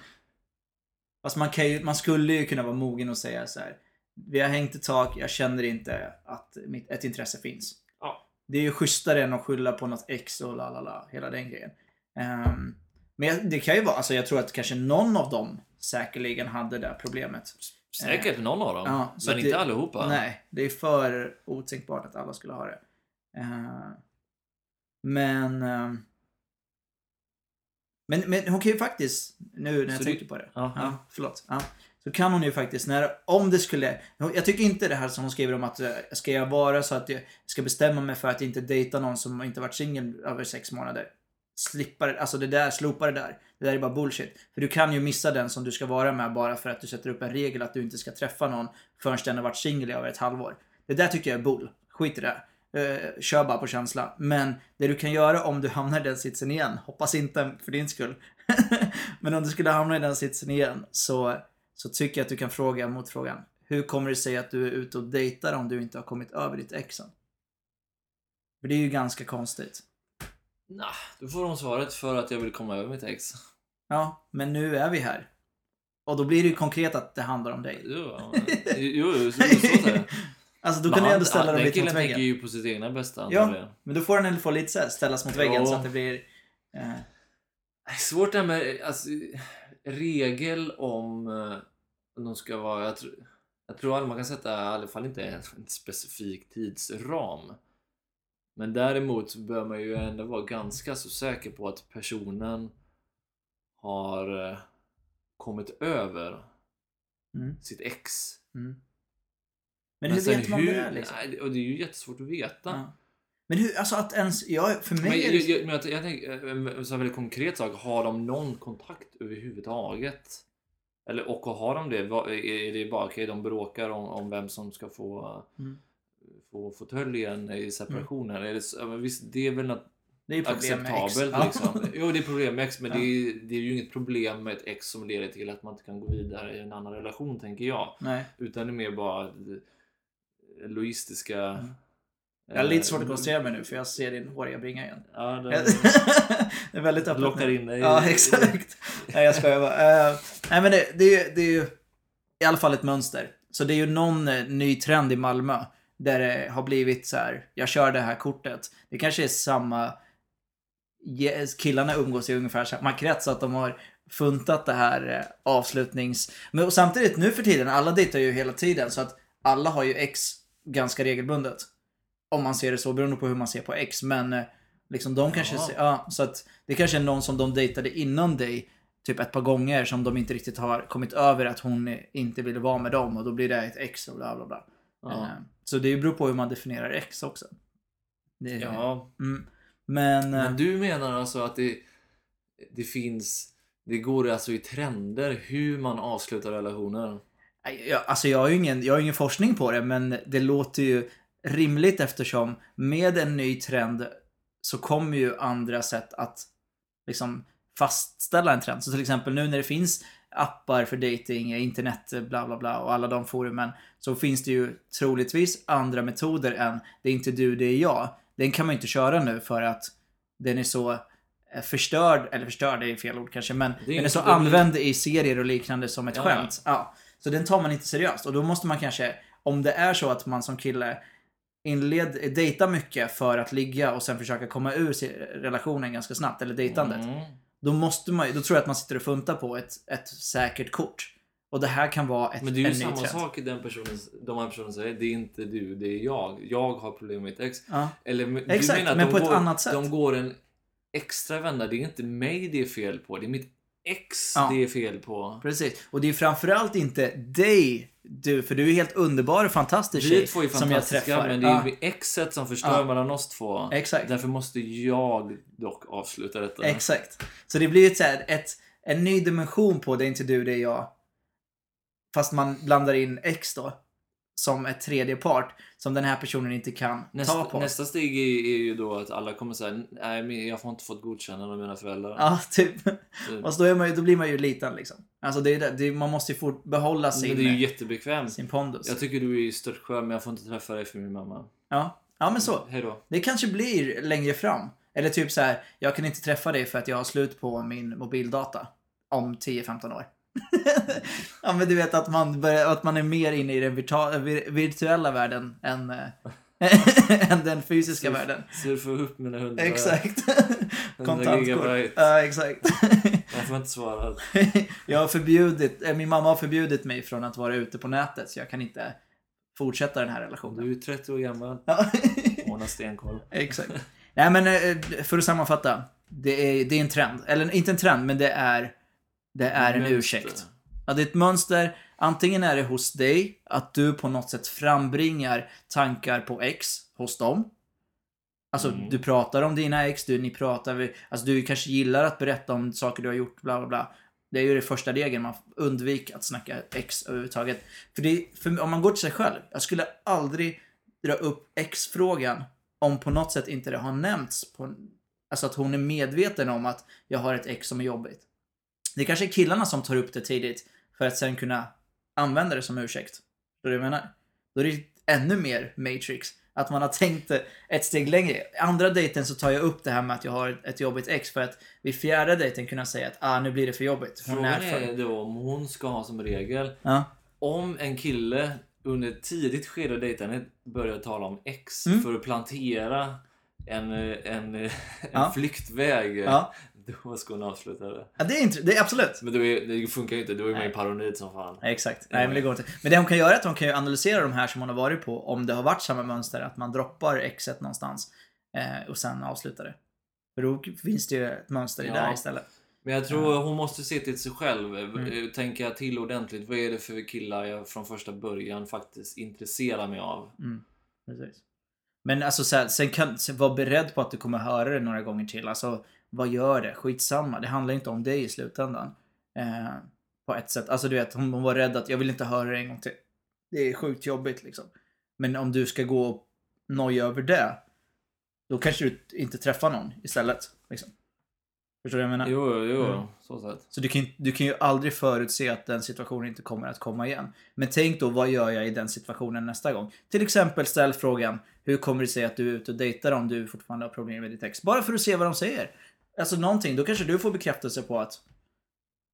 Speaker 1: Fast man, kan ju, man skulle ju kunna vara mogen och säga så här. Vi har hängt ett tag, jag känner inte att mitt, ett intresse finns. Det är ju schysstare än att skylla på något ex och la la la, hela den grejen. Ehm, men det kan ju vara, alltså jag tror att kanske någon av dem säkerligen hade det problemet.
Speaker 2: säkert någon av dem.
Speaker 1: Ja,
Speaker 2: men inte
Speaker 1: det-
Speaker 2: allihopa.
Speaker 1: Nej, det är för otänkbart att alla skulle ha det. Eh, men, ehm, men... Men hon kan ju faktiskt, nu när jag
Speaker 2: Så
Speaker 1: tänker
Speaker 2: du-
Speaker 1: på det.
Speaker 2: Ja,
Speaker 1: förlåt. Ja. Så kan hon ju faktiskt, när, om det skulle... Jag tycker inte det här som hon skriver om att eh, ska jag vara så att jag ska bestämma mig för att inte dejta någon som inte varit singel över sex månader. Slippa det, alltså det där, slopa det där. Det där är bara bullshit. För du kan ju missa den som du ska vara med bara för att du sätter upp en regel att du inte ska träffa någon förrän den har varit singel i över ett halvår. Det där tycker jag är bull. Skit i det. Uh, kör bara på känsla. Men det du kan göra om du hamnar i den sitsen igen, hoppas inte för din skull. Men om du skulle hamna i den sitsen igen så, så tycker jag att du kan fråga motfrågan. Hur kommer det sig att du är ute och dejtar om du inte har kommit över ditt ex än? För det är ju ganska konstigt.
Speaker 2: Nah, då får hon svaret för att jag vill komma över mitt ex.
Speaker 1: Ja, men nu är vi här. Och då blir det ju konkret att det handlar om dig.
Speaker 2: Jo, jo, jo, så, så det.
Speaker 1: Alltså då
Speaker 2: Men
Speaker 1: kan du
Speaker 2: han-
Speaker 1: ändå ställa
Speaker 2: han-
Speaker 1: dem
Speaker 2: Den
Speaker 1: lite mot
Speaker 2: killen tänker
Speaker 1: väggen.
Speaker 2: ju på sitt egna bästa
Speaker 1: Ja. Men då får den ändå få lite så här, ställas mot väggen så att det blir... Eh,
Speaker 2: Svårt det här med alltså, regel om eh, om de ska vara... Jag, tror- jag tror aldrig man kan sätta i alla fall inte en, en specifik tidsram. Men däremot så bör man ju ändå vara ganska så säker på att personen har eh, kommit över
Speaker 1: mm,
Speaker 2: sitt ex.
Speaker 1: mm. Men hur
Speaker 2: sen
Speaker 1: vet man det? Liksom?
Speaker 2: Nej, och det är ju jättesvårt att veta.
Speaker 1: Ja. Men hur, alltså att ens, ja, för mig
Speaker 2: Men
Speaker 1: är
Speaker 2: jag,
Speaker 1: det...
Speaker 2: jag, men jag, jag tänker, en sån väldigt konkret sak. Har de någon kontakt överhuvudtaget? Eller, och har de det? Är det bara okej, de bråkar om, om vem som ska få,
Speaker 1: Mm.
Speaker 2: få fåtöljen i separationen? Är det, visst, det är väl något
Speaker 1: Det är problem med ex.
Speaker 2: acceptabelt liksom. Jo, det är problem med ex, men
Speaker 1: Ja.
Speaker 2: det, är, det är ju inget problem med ett ex som leder till att man inte kan gå vidare i en annan relation, tänker jag.
Speaker 1: Nej.
Speaker 2: Utan det är mer bara eh, logistiska...
Speaker 1: Mm. Jag har lite svårt att
Speaker 2: eh,
Speaker 1: koncentrera mig nu för jag ser din håriga bringa igen.
Speaker 2: Ja, det,
Speaker 1: det är väldigt öppet
Speaker 2: lockar in dig.
Speaker 1: Ja, exakt. Nej, jag skojar bara. Uh, nej, men det, det, är det är ju i alla fall ett mönster. Så det är ju någon eh, ny trend i Malmö där det har blivit så här. jag kör det här kortet. Det kanske är samma killarna umgås i ungefär samma krets, att de har funtat det här eh, avslutnings... Men och samtidigt nu för tiden, alla dejtar ju hela tiden så att alla har ju ex ganska regelbundet. Om man ser det så, beroende på hur man ser på ex. Men eh, liksom de kanske...
Speaker 2: Ja.
Speaker 1: ser- Ja, så att det kanske är någon som de dejtade innan dig typ ett par gånger som de inte riktigt har kommit över att hon inte ville vara med dem och då blir det ett ex och bla bla bla.
Speaker 2: Ja.
Speaker 1: Eh, Så det beror på hur man definierar ex också. Det,
Speaker 2: Ja,
Speaker 1: Mm. Men... eh,
Speaker 2: men du menar alltså att det, det finns... Det går alltså i trender hur man avslutar relationer?
Speaker 1: Jag, alltså jag har ju ingen, jag har ingen forskning på det, men det låter ju rimligt eftersom med en ny trend så kommer ju andra sätt att liksom fastställa en trend. Så till exempel nu när det finns appar för dating, internet, bla bla bla och alla de forumen så finns det ju troligtvis andra metoder än det är inte du, det är jag. Den kan man ju inte köra nu för att den är så eh, förstörd, eller förstörd är fel ord kanske, men
Speaker 2: är
Speaker 1: den är så
Speaker 2: det
Speaker 1: använd i serier och liknande som ett
Speaker 2: Ja, ja.
Speaker 1: skämt. Ja. Så den tar man inte seriöst och då måste man kanske, om det är så att man som kille inled, dejtar mycket för att ligga och sen försöka komma ur relationen ganska snabbt, eller dejtandet.
Speaker 2: Mm.
Speaker 1: Då måste man då tror jag att man sitter och funtar på ett, ett säkert kort. Och det här kan vara ett,
Speaker 2: Men det är ju samma
Speaker 1: trend.
Speaker 2: sak i den personen, de här personerna säger. Det är inte du, det är jag. Jag har problem med mitt ex.
Speaker 1: Ja.
Speaker 2: Eller,
Speaker 1: Exakt, men på ett
Speaker 2: går,
Speaker 1: annat sätt.
Speaker 2: De går en extra vända. Det är inte mig det är fel på. Det är mitt ex
Speaker 1: Ja.
Speaker 2: det är fel på.
Speaker 1: Precis. Och det är framförallt inte dig, du, för du är helt underbar och fantastisk
Speaker 2: Vi två är
Speaker 1: som jag
Speaker 2: fantastiska
Speaker 1: träffar.
Speaker 2: men det är ju exet som förstör
Speaker 1: Ja.
Speaker 2: mellan oss två.
Speaker 1: Exakt.
Speaker 2: Därför måste jag dock avsluta detta.
Speaker 1: Exakt. Så det blir ett, så här, ett, en ny dimension på det är inte du, det är jag. Fast man blandar in X då. Som ett tredje part som den här personen inte kan ta
Speaker 2: Nästa,
Speaker 1: på.
Speaker 2: nästa steg är, är ju då att alla kommer säga nej men jag får inte fått godkännande av mina föräldrar.
Speaker 1: Ja, typ.
Speaker 2: Så-
Speaker 1: Och då, är man, ju- då blir man ju liten liksom. Alltså det är det, man måste ju fort behålla sin,
Speaker 2: Men det är ju jättebekvämt.
Speaker 1: sin pondus.
Speaker 2: Jag tycker du är störtskön men jag får inte träffa dig för min mamma.
Speaker 1: Ja. ja, men så.
Speaker 2: Hej då.
Speaker 1: Det kanske blir längre fram. Eller typ så här, jag kan inte träffa dig för att jag har slut på min mobildata. Om 10-15 år. ja men du vet att man, börjar, att man är mer inne i den virtua- vir- virtuella världen än, eh, än den fysiska världen.
Speaker 2: Surfa upp mina hundra,
Speaker 1: Exakt.
Speaker 2: 100
Speaker 1: Kontantkort. Ja, exakt.
Speaker 2: Jag får inte svara.
Speaker 1: jag har förbjudit, eh, min mamma har förbjudit mig från att vara ute på nätet så jag kan inte fortsätta den här relationen.
Speaker 2: Du är 30 år gammal. Ordna stenkoll.
Speaker 1: Exakt. Nej men eh, för att sammanfatta. Det är, det är en trend. Eller inte en trend, men det är, det är en
Speaker 2: Mönster.
Speaker 1: ursäkt. Ja, det är ett mönster. Antingen är det hos dig, att du på något sätt frambringar tankar på X hos dem. Alltså,
Speaker 2: Mm.
Speaker 1: du pratar om dina ex, du, ni pratar, alltså du kanske gillar att berätta om saker du har gjort, bla bla bla. Det är ju det första regeln, man undviker att snacka ex överhuvudtaget. För, det, för om man går till sig själv, jag skulle aldrig dra upp ex-frågan om på något sätt inte det har nämnts. På, alltså att hon är medveten om att jag har ett ex som är jobbigt. Det kanske är killarna som tar upp det tidigt för att sen kunna använda det som ursäkt. Förstår du vad jag menar? Då är det ännu mer Matrix. Att man har tänkt ett steg längre. Andra dejten så tar jag upp det här med att jag har ett jobbigt ex för att vid fjärde dejten kunna säga att ah, nu blir det för jobbigt. Hon
Speaker 2: Frågan
Speaker 1: är för...
Speaker 2: är då om hon ska ha som regel
Speaker 1: Ja.
Speaker 2: om en kille under tidigt skede av dejtandet börjar tala om ex
Speaker 1: Mm.
Speaker 2: för att plantera en, en, en
Speaker 1: Ja.
Speaker 2: flyktväg.
Speaker 1: Ja.
Speaker 2: Då ska hon avsluta det.
Speaker 1: ja, det är inte, det är absolut.
Speaker 2: Men är, det funkar ju inte, är man ju
Speaker 1: Nej.
Speaker 2: paranoid som fan.
Speaker 1: Nej, exakt. Nej, men det går inte. Men det hon kan göra är att hon kan ju analysera de här som hon har varit på. Om det har varit samma mönster, att man droppar exet någonstans eh, och sen avslutar det. För då finns det ju ett mönster i
Speaker 2: Ja.
Speaker 1: där istället.
Speaker 2: Men jag tror hon måste se till sig själv.
Speaker 1: Mm.
Speaker 2: eh, Tänka till ordentligt. Vad är det för killar jag från första början faktiskt intresserar mig av?
Speaker 1: Mm, precis. Men alltså så här, sen kan sen var beredd på att du kommer höra det några gånger till. Alltså vad gör det? Skitsamma. Det handlar inte om dig i slutändan. Eh, på ett sätt. Alltså du vet, hon, hon var rädd att jag vill inte höra det en gång till. Det är sjukt jobbigt liksom. Men om du ska gå och noja över det. Då kanske du inte träffar någon istället. Liksom. Förstår du vad jag menar?
Speaker 2: Jo, jo,
Speaker 1: Mm.
Speaker 2: så sett.
Speaker 1: Så du kan, du kan ju aldrig förutse att den situationen inte kommer att komma igen. Men tänk då, vad gör jag i den situationen nästa gång? Till exempel ställ frågan, hur kommer det sig att du är ute och dejtar om du fortfarande har problem med ditt ex? Bara för att se vad de säger. Alltså någonting, då kanske du får bekräftelse på att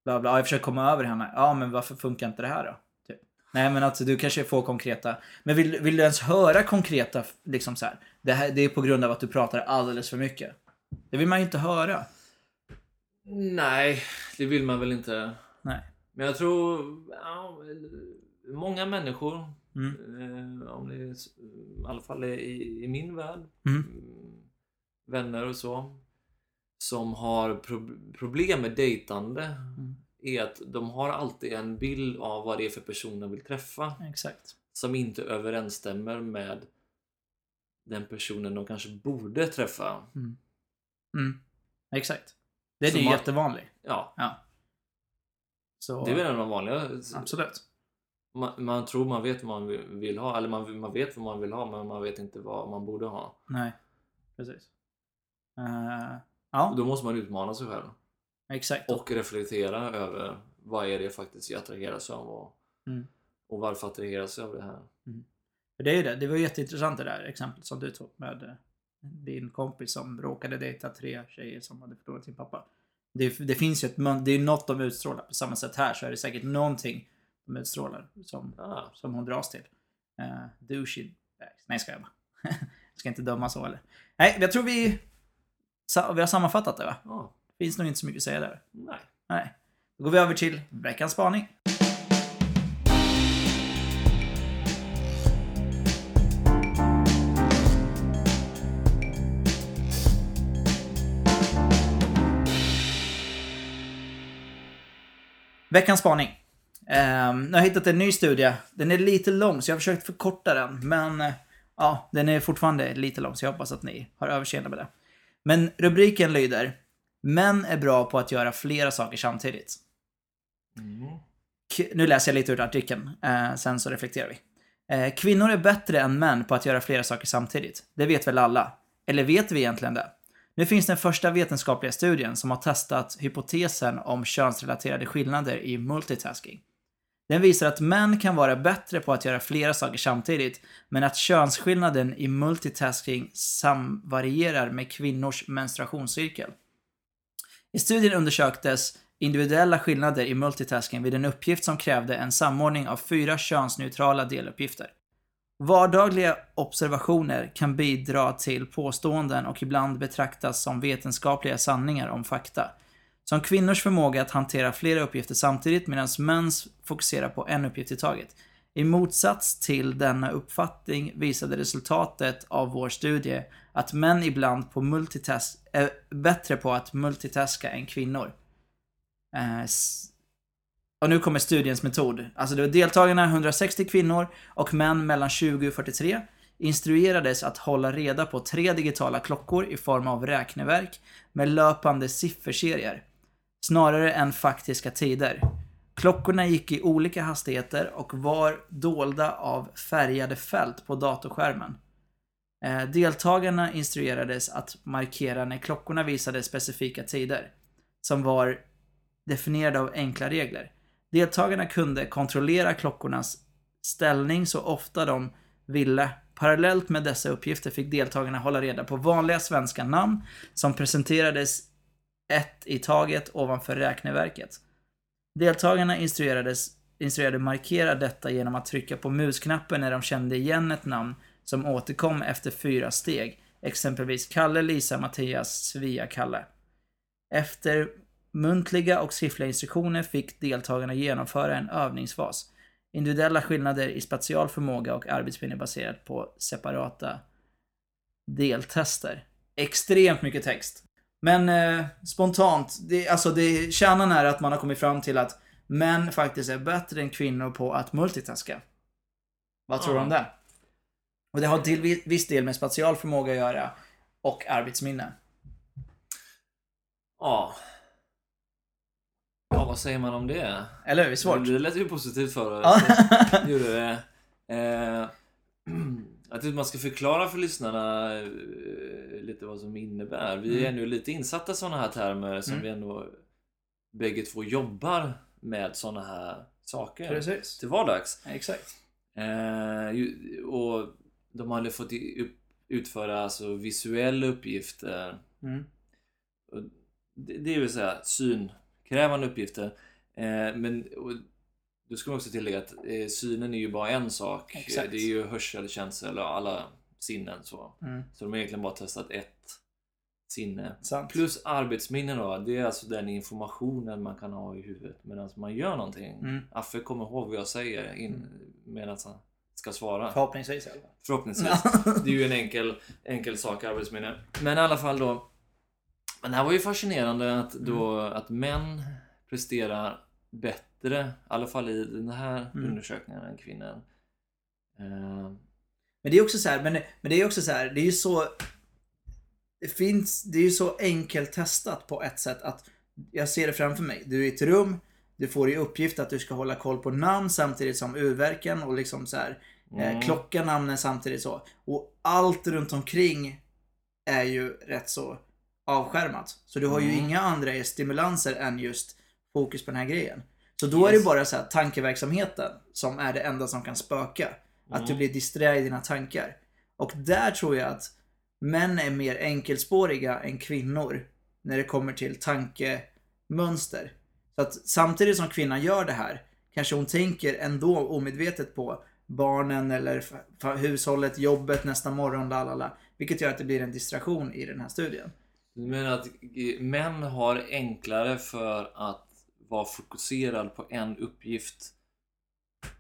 Speaker 1: bla bla, ja, jag försöker komma över henne. Ja, men varför funkar inte det här då? Typ. Nej, men att du kanske får konkreta. Men vill, vill du ens höra konkreta, liksom så här, det, här, det är på grund av att du pratar alldeles för mycket. Det vill man ju inte höra.
Speaker 2: Nej, det vill man väl inte.
Speaker 1: Nej.
Speaker 2: Men jag tror ja, många människor,
Speaker 1: Mm.
Speaker 2: eh, om det är, i alla fall i, i min värld,
Speaker 1: Mm.
Speaker 2: mm, vänner och så, som har pro problem med dejtande
Speaker 1: Mm.
Speaker 2: är att de har alltid en bild av vad det är för person de vill träffa
Speaker 1: Exakt.
Speaker 2: som inte överensstämmer med den personen de kanske borde träffa.
Speaker 1: Mm. Exakt. Den
Speaker 2: Så
Speaker 1: är ju
Speaker 2: man-
Speaker 1: jättevanlig.
Speaker 2: Ja,
Speaker 1: Så,
Speaker 2: det är väl en av de vanliga.
Speaker 1: Absolut.
Speaker 2: Man, man tror man vet vad man vill- ha, eller man, man vet vad man vill ha men man vet inte vad man borde ha.
Speaker 1: Nej. Precis. Eh,
Speaker 2: Och
Speaker 1: ja,
Speaker 2: då måste man utmana sig själv.
Speaker 1: exakt.
Speaker 2: Och reflektera över vad är det faktiskt jag attraheras av och,
Speaker 1: Mm.
Speaker 2: och varför attraheras jag av det här.
Speaker 1: För det är det. Det var jätteintressant det där exemplet som du tog med eh, din kompis som råkade dejta tre tjejer som hade förlorat sin pappa. Det, det finns ju ett det är något de utstrålar. På samma sätt här så är det säkert någonting de utstrålar som,
Speaker 2: Ah,
Speaker 1: som hon dras till. Uh, douchey bags. Nej, ska jag bara. jag ska inte döma så eller. Nej, jag tror vi, vi har sammanfattat det va?
Speaker 2: ja,
Speaker 1: Finns nog inte så mycket att säga där.
Speaker 2: nej.
Speaker 1: Nej. Då går vi över till veckans spaning. Veckans spaning. Um, jag har hittat en ny studie. Den är lite lång så jag har försökt förkorta den. Men eh, ja, den är fortfarande lite lång så jag hoppas att ni har överseende med det. Men rubriken lyder Män är bra på att göra flera saker samtidigt.
Speaker 2: Mm.
Speaker 1: Nu läser jag lite ur artikeln, eh, sen så reflekterar vi. Eh, kvinnor är bättre än män på att göra flera saker samtidigt. Det vet väl alla? Eller vet vi egentligen det? Nu finns den första vetenskapliga studien som har testat hypotesen om könsrelaterade skillnader i multitasking. Den visar att män kan vara bättre på att göra flera saker samtidigt, men att könsskillnaden i multitasking samvarierar med kvinnors menstruationscykel. I studien undersöktes individuella skillnader i multitasking vid en uppgift som krävde en samordning av fyra könsneutrala deluppgifter. Vardagliga observationer kan bidra till påståenden och ibland betraktas som vetenskapliga sanningar om fakta. Som kvinnors förmåga att hantera flera uppgifter samtidigt medan mäns fokuserar på en uppgift i taget. I motsats till denna uppfattning visade resultatet av vår studie att män ibland på multitask är bättre på att multitaska än kvinnor. Eh, och nu kommer studiens metod. Alltså det var deltagarna 160 kvinnor och män mellan 20 och 43 instruerades att hålla reda på tre digitala klockor i form av räkneverk med löpande sifferserier, snarare än faktiska tider. Klockorna gick i olika hastigheter och var dolda av färgade fält på datorskärmen. Eh, deltagarna instruerades att markera när klockorna visade specifika tider, som var definierade av enkla regler. Deltagarna kunde kontrollera klockornas ställning så ofta de ville. Parallellt med dessa uppgifter fick deltagarna hålla reda på vanliga svenska namn som presenterades ett i taget ovanför räkneverket. Deltagarna instruerades, instruerade markera detta genom att trycka på musknappen när de kände igen ett namn som återkom efter fyra steg, exempelvis Kalle, Lisa, Mattias, Svea, Kalle. Efter muntliga och skriftliga instruktioner fick deltagarna genomföra en övningsfas. Individuella skillnader i spatial förmåga och arbetsminne baserat på separata deltester. Extremt mycket text. Men eh, spontant, det, alltså det, kärnan är att man har kommit fram till att män faktiskt är bättre än kvinnor på att multitaska. Vad tror du om det? Och det har till viss del med spatial förmåga att göra och arbetsminne.
Speaker 2: Ja. Ja, vad säger man om det?
Speaker 1: Eller hur? Svårt.
Speaker 2: Det lät ju positivt för
Speaker 1: Ja.
Speaker 2: det. Gjorde det. Eh, jag tycker man ska förklara för lyssnarna eh, lite vad som innebär. Vi är
Speaker 1: Mm.
Speaker 2: ännu lite insatta i sådana här termer som
Speaker 1: Mm.
Speaker 2: vi ändå bägge två jobbar med sådana här saker
Speaker 1: Precis.
Speaker 2: till vardags.
Speaker 1: Exakt.
Speaker 2: Eh, och de hade fått utföra alltså visuella uppgifter.
Speaker 1: Mm.
Speaker 2: Det, det vill säga synkrävande uppgifter. Eh, men och, då ska man också tillägga att eh, synen är ju bara en sak.
Speaker 1: Exakt.
Speaker 2: Det är ju hörsel, känsel och alla sinnen så.
Speaker 1: Mm.
Speaker 2: Så de har egentligen bara testat ett sinne.
Speaker 1: Sant.
Speaker 2: Plus arbetsminne då. Det är alltså den informationen man kan ha i huvudet medan man gör någonting.
Speaker 1: Mm.
Speaker 2: Affe kommer ihåg vad jag säger in, medan han ska svara.
Speaker 1: Förhoppningsvis fall.
Speaker 2: Förhoppningsvis. Det är ju en enkel, enkel sak, arbetsminne. Men i alla fall då. Men det här var ju fascinerande att, då, att män presterar bättre, i alla fall i den här
Speaker 1: Mm.
Speaker 2: undersökningen, än kvinnor. Eh,
Speaker 1: Men det är också så här, men, men det är också så här, det är ju så... Det finns, det är ju så enkelt testat på ett sätt att jag ser det framför mig. Du är i ett rum, du får i uppgift att du ska hålla koll på namn samtidigt som urverken och liksom så här eh,
Speaker 2: Mm.
Speaker 1: klocka namnen samtidigt så. Och allt runt omkring är ju rätt så avskärmat. Så du har ju
Speaker 2: Mm.
Speaker 1: inga andra stimulanser än just fokus på den här grejen. Så då är det
Speaker 2: Yes.
Speaker 1: bara så här tankeverksamheten som är det enda som kan spöka. Att du
Speaker 2: Mm.
Speaker 1: blir disträ i dina tankar. Och där tror jag att män är mer enkelspåriga än kvinnor när det kommer till tankemönster. Så att samtidigt som kvinnan gör det här kanske hon tänker ändå omedvetet på barnen eller hushållet, jobbet nästa morgon, lalala. Vilket gör att det blir en distraktion i den här studien.
Speaker 2: Du menar att eh, män har enklare för att vara fokuserad på en uppgift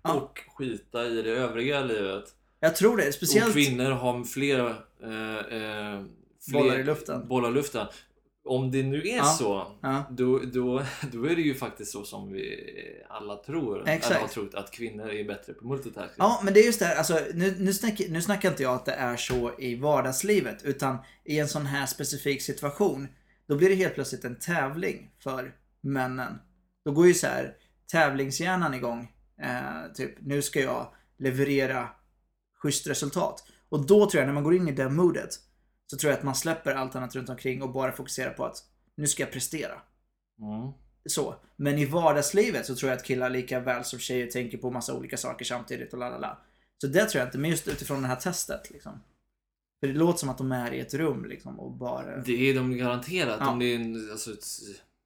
Speaker 1: Ja.
Speaker 2: och skita i det övriga livet?
Speaker 1: Jag tror det. Speciellt...
Speaker 2: Och kvinnor har fler, eh, eh, fler
Speaker 1: Bollar i luften.
Speaker 2: bollar i luften. Om det nu är
Speaker 1: Ja.
Speaker 2: så,
Speaker 1: Ja.
Speaker 2: då, då, då är det ju faktiskt så som vi alla tror.
Speaker 1: Exakt.
Speaker 2: Eller har trott att kvinnor är bättre på multitasking.
Speaker 1: Ja, men det är just det här, alltså, nu, nu, snackar, nu snackar inte jag att det är så i vardagslivet, utan i en sån här specifik situation, då blir det helt plötsligt en tävling för männen. Då går ju så här tävlingshjärnan igång. Eh, typ, nu ska jag leverera schysst resultat. Och då tror jag, när man går in i det modet, så tror jag att man släpper allt annat runt omkring och bara fokuserar på att nu ska jag prestera.
Speaker 2: Mm.
Speaker 1: Så. Men i vardagslivet så tror jag att killar lika väl som tjejer tänker på massa olika saker samtidigt och la la la. Så det tror jag inte, men just utifrån det här testet liksom. För det låter som att de är i ett rum liksom och bara...
Speaker 2: Det är de garanterat.
Speaker 1: Ja.
Speaker 2: Om det är en, alltså ett,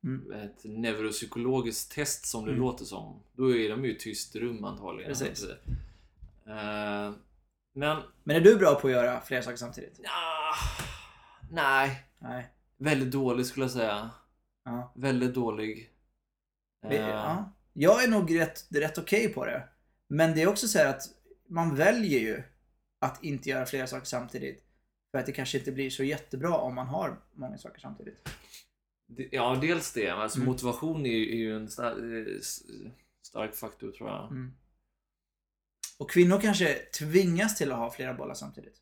Speaker 1: Mm.
Speaker 2: ett neuropsykologiskt test som det
Speaker 1: Mm.
Speaker 2: låter som. Då är de ju i tyst rum antagligen.
Speaker 1: Precis.
Speaker 2: Eh, men...
Speaker 1: Men är du bra på att göra flera saker samtidigt?
Speaker 2: ah, nej.
Speaker 1: Nej.
Speaker 2: Väldigt dålig skulle jag säga.
Speaker 1: Ja.
Speaker 2: Väldigt dålig. Eh,
Speaker 1: ja. Jag är nog rätt, rätt okej på det. Men det är också så här att man väljer ju att inte göra flera saker samtidigt. För att det kanske inte blir så jättebra om man har många saker samtidigt.
Speaker 2: Ja, dels det. Alltså,
Speaker 1: Mm.
Speaker 2: Motivation är ju, är ju en stark, stark faktor tror jag.
Speaker 1: Mm. Och kvinnor kanske tvingas till att ha flera bollar samtidigt.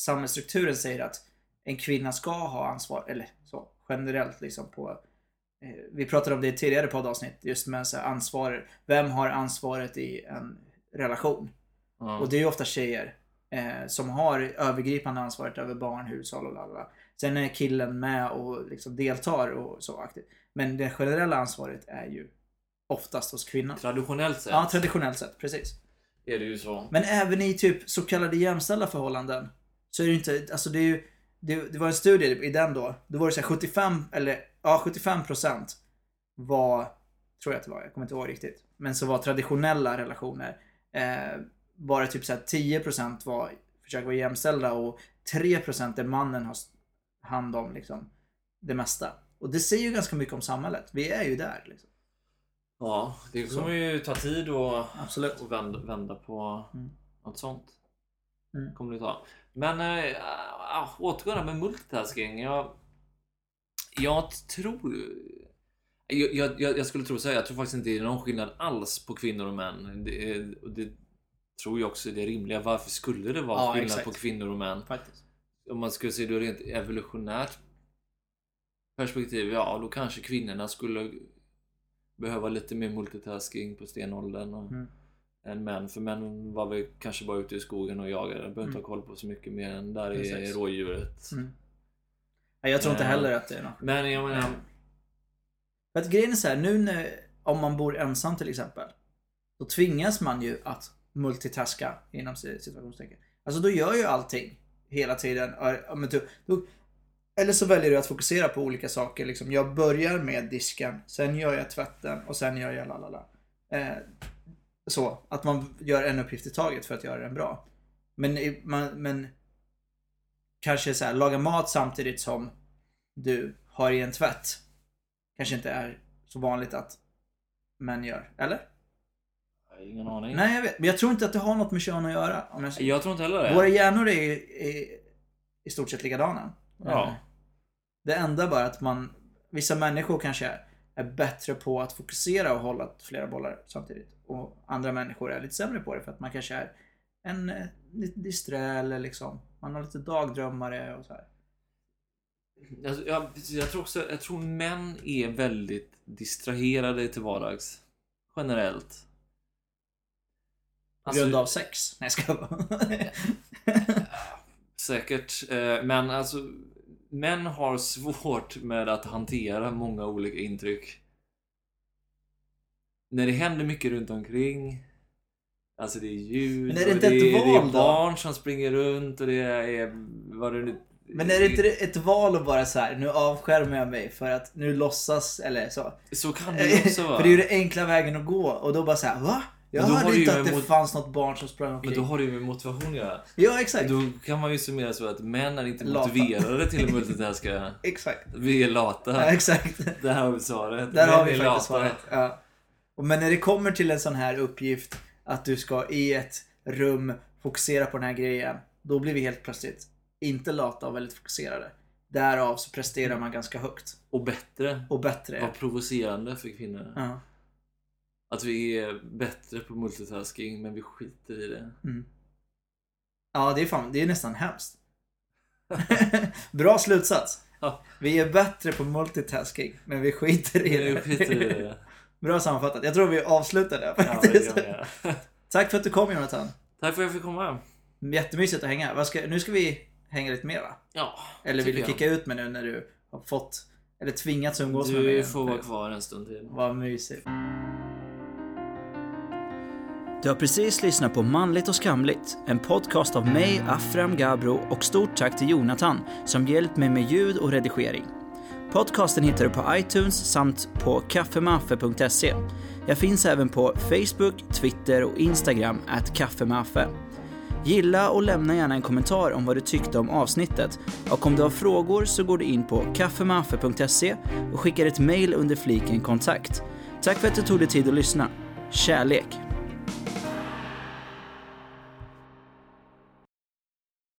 Speaker 1: Samhällsstrukturen säger att en kvinna ska ha ansvar, eller så generellt liksom på eh, vi pratade om det i tidigare poddavsnitt, just med så ansvar. Vem har ansvaret i en relation?
Speaker 2: Ja.
Speaker 1: Och det är ju ofta tjejer eh, som har övergripande ansvaret över barn, hushåll och lalala. Sen är killen med och liksom deltar och så aktivt. Men det generella ansvaret är ju oftast hos kvinnan.
Speaker 2: Traditionellt sett
Speaker 1: Ja, traditionellt sett, precis.
Speaker 2: är det ju så.
Speaker 1: Men även i typ så kallade jämställda förhållanden så är det inte, alltså det är ju, det, det var en studie i den då, då var det så här 75, eller ja 75 procent var, tror jag att det var, jag kommer inte ihåg riktigt, men så var traditionella relationer, eh, bara typ så här 10 procent var, försöker vara jämställda och 3 procent där mannen har hand om liksom det mesta. Och det säger ju ganska mycket om samhället. Vi är ju där liksom.
Speaker 2: Ja, det kommer ju ta tid att
Speaker 1: Absolut.
Speaker 2: och vända, vända på
Speaker 1: Mm.
Speaker 2: något sånt.
Speaker 1: Mm.
Speaker 2: Kommer det ta. Men äh, äh, återgående med multitasking. Jag, jag tror... Jag, jag, jag jag skulle tro så här, jag tror faktiskt inte det är någon skillnad alls på kvinnor och män. Det, är, och det tror jag också är det rimliga. Varför skulle det vara
Speaker 1: Ja,
Speaker 2: skillnad
Speaker 1: exakt.
Speaker 2: på kvinnor och män?
Speaker 1: Faktiskt.
Speaker 2: Om man skulle se det rent evolutionärt perspektiv, ja då kanske kvinnorna skulle behöva lite mer multitasking på stenåldern och,
Speaker 1: Mm.
Speaker 2: än män. För män var väl kanske bara ute i skogen och jagade. Behöver inte
Speaker 1: Mm.
Speaker 2: ha koll på så mycket mer än där är
Speaker 1: Precis.
Speaker 2: rådjuret.
Speaker 1: Mm. Nej, jag tror inte
Speaker 2: Eh,
Speaker 1: heller att det är något.
Speaker 2: Men jag menar,
Speaker 1: För att grejen är så här, nu när, om man bor ensam till exempel. Då tvingas man ju att multitaska inom situationstecken. Alltså då gör ju allting hela tiden. Typ, eller så väljer du att fokusera på olika saker. Liksom, jag börjar med disken, sen gör jag tvätten och sen gör jag lalala. Eh, så, att man gör en uppgift i taget för att göra den bra. Men, man, men kanske så här, laga mat samtidigt som du har i en tvätt kanske inte är så vanligt att män gör. Eller?
Speaker 2: Jag har ingen aning.
Speaker 1: Nej, jag vet. Men jag tror inte att det har något med kön att göra. Om jag säger.
Speaker 2: Jag tror inte heller det.
Speaker 1: Våra hjärnor är, är i stort sett likadana.
Speaker 2: Ja.
Speaker 1: Eh, Det enda bara att man, vissa människor kanske är bättre på att fokusera och hålla flera bollar samtidigt. Och andra människor är lite sämre på det för att man kanske är en eh, lite disträ eller liksom, man har lite dagdrömmare och så här.
Speaker 2: Alltså, jag, jag tror också, jag tror män är väldigt distraherade till vardags. Generellt.
Speaker 1: På
Speaker 2: Alltså-
Speaker 1: grund av sex. Nej jag ska bara.
Speaker 2: Säkert. eh, Men alltså, män har svårt med att hantera många olika intryck. När det händer mycket runt omkring. Alltså det är ljud
Speaker 1: Men är det inte
Speaker 2: det,
Speaker 1: ett
Speaker 2: är, det
Speaker 1: val
Speaker 2: är
Speaker 1: då?
Speaker 2: barn som springer runt och det är... Vad det nu...
Speaker 1: Men är det inte ett val att bara så här, nu avskärmar jag mig för att nu låtsas, eller så.
Speaker 2: Så kan det ju också vara.
Speaker 1: för det är ju den enkla vägen att gå och då bara så här, va? Jag
Speaker 2: Men då har
Speaker 1: hörde inte att det
Speaker 2: emot-
Speaker 1: fanns något barn som sprang
Speaker 2: Men
Speaker 1: omkring.
Speaker 2: då har det ju med motivation att göra.
Speaker 1: Ja, exakt.
Speaker 2: Då kan man ju summera så att män är inte
Speaker 1: Lata.
Speaker 2: motiverade till att multitaska.
Speaker 1: Exakt.
Speaker 2: Vi är
Speaker 1: Ja,
Speaker 2: lata.
Speaker 1: exakt.
Speaker 2: Där har vi svaret.
Speaker 1: Där
Speaker 2: Män
Speaker 1: har vi faktiskt
Speaker 2: lata.
Speaker 1: svaret. Ja. Men när det kommer till en sån här uppgift att du ska i ett rum fokusera på den här grejen. Då blir vi helt plötsligt inte lata och väldigt fokuserade. Därav så presterar man ganska högt.
Speaker 2: Och bättre.
Speaker 1: Och bättre.
Speaker 2: Vad provocerande för kvinnor.
Speaker 1: Ja.
Speaker 2: Att vi är bättre på multitasking men vi skiter i det.
Speaker 1: Mm. Ja, det är fan, det är nästan hemskt. Bra slutsats.
Speaker 2: Ja.
Speaker 1: Vi är bättre på multitasking, men vi skiter i det.
Speaker 2: skiter i det.
Speaker 1: Bra sammanfattat. Jag tror vi avslutar där
Speaker 2: Ja, det
Speaker 1: faktiskt.
Speaker 2: gör jag.
Speaker 1: Tack för att du kom Jonathan.
Speaker 2: Tack för att jag fick komma.
Speaker 1: Jättemysigt att hänga. Ska, nu ska vi hänga lite mer va?
Speaker 2: Ja,
Speaker 1: Eller vill du
Speaker 2: tycker jag.
Speaker 1: kicka ut mig nu när du har fått, eller tvingats umgås med mig?
Speaker 2: Du får vara kvar en stund till.
Speaker 1: Vad mysigt. Du har precis lyssnat på Manligt och skamligt, en podcast av mig, Afram Gabro och stort tack till Jonathan som hjälpt mig med ljud och redigering. Podcasten hittar du på iTunes samt på kaffemaffe.se. Jag finns även på Facebook, Twitter och Instagram, at kaffemaffe. Gilla och lämna gärna en kommentar om vad du tyckte om avsnittet. Och om du har frågor så går du in på kaffemaffe.se och skickar ett mail under fliken kontakt. Tack för att du tog dig tid att lyssna. Kärlek!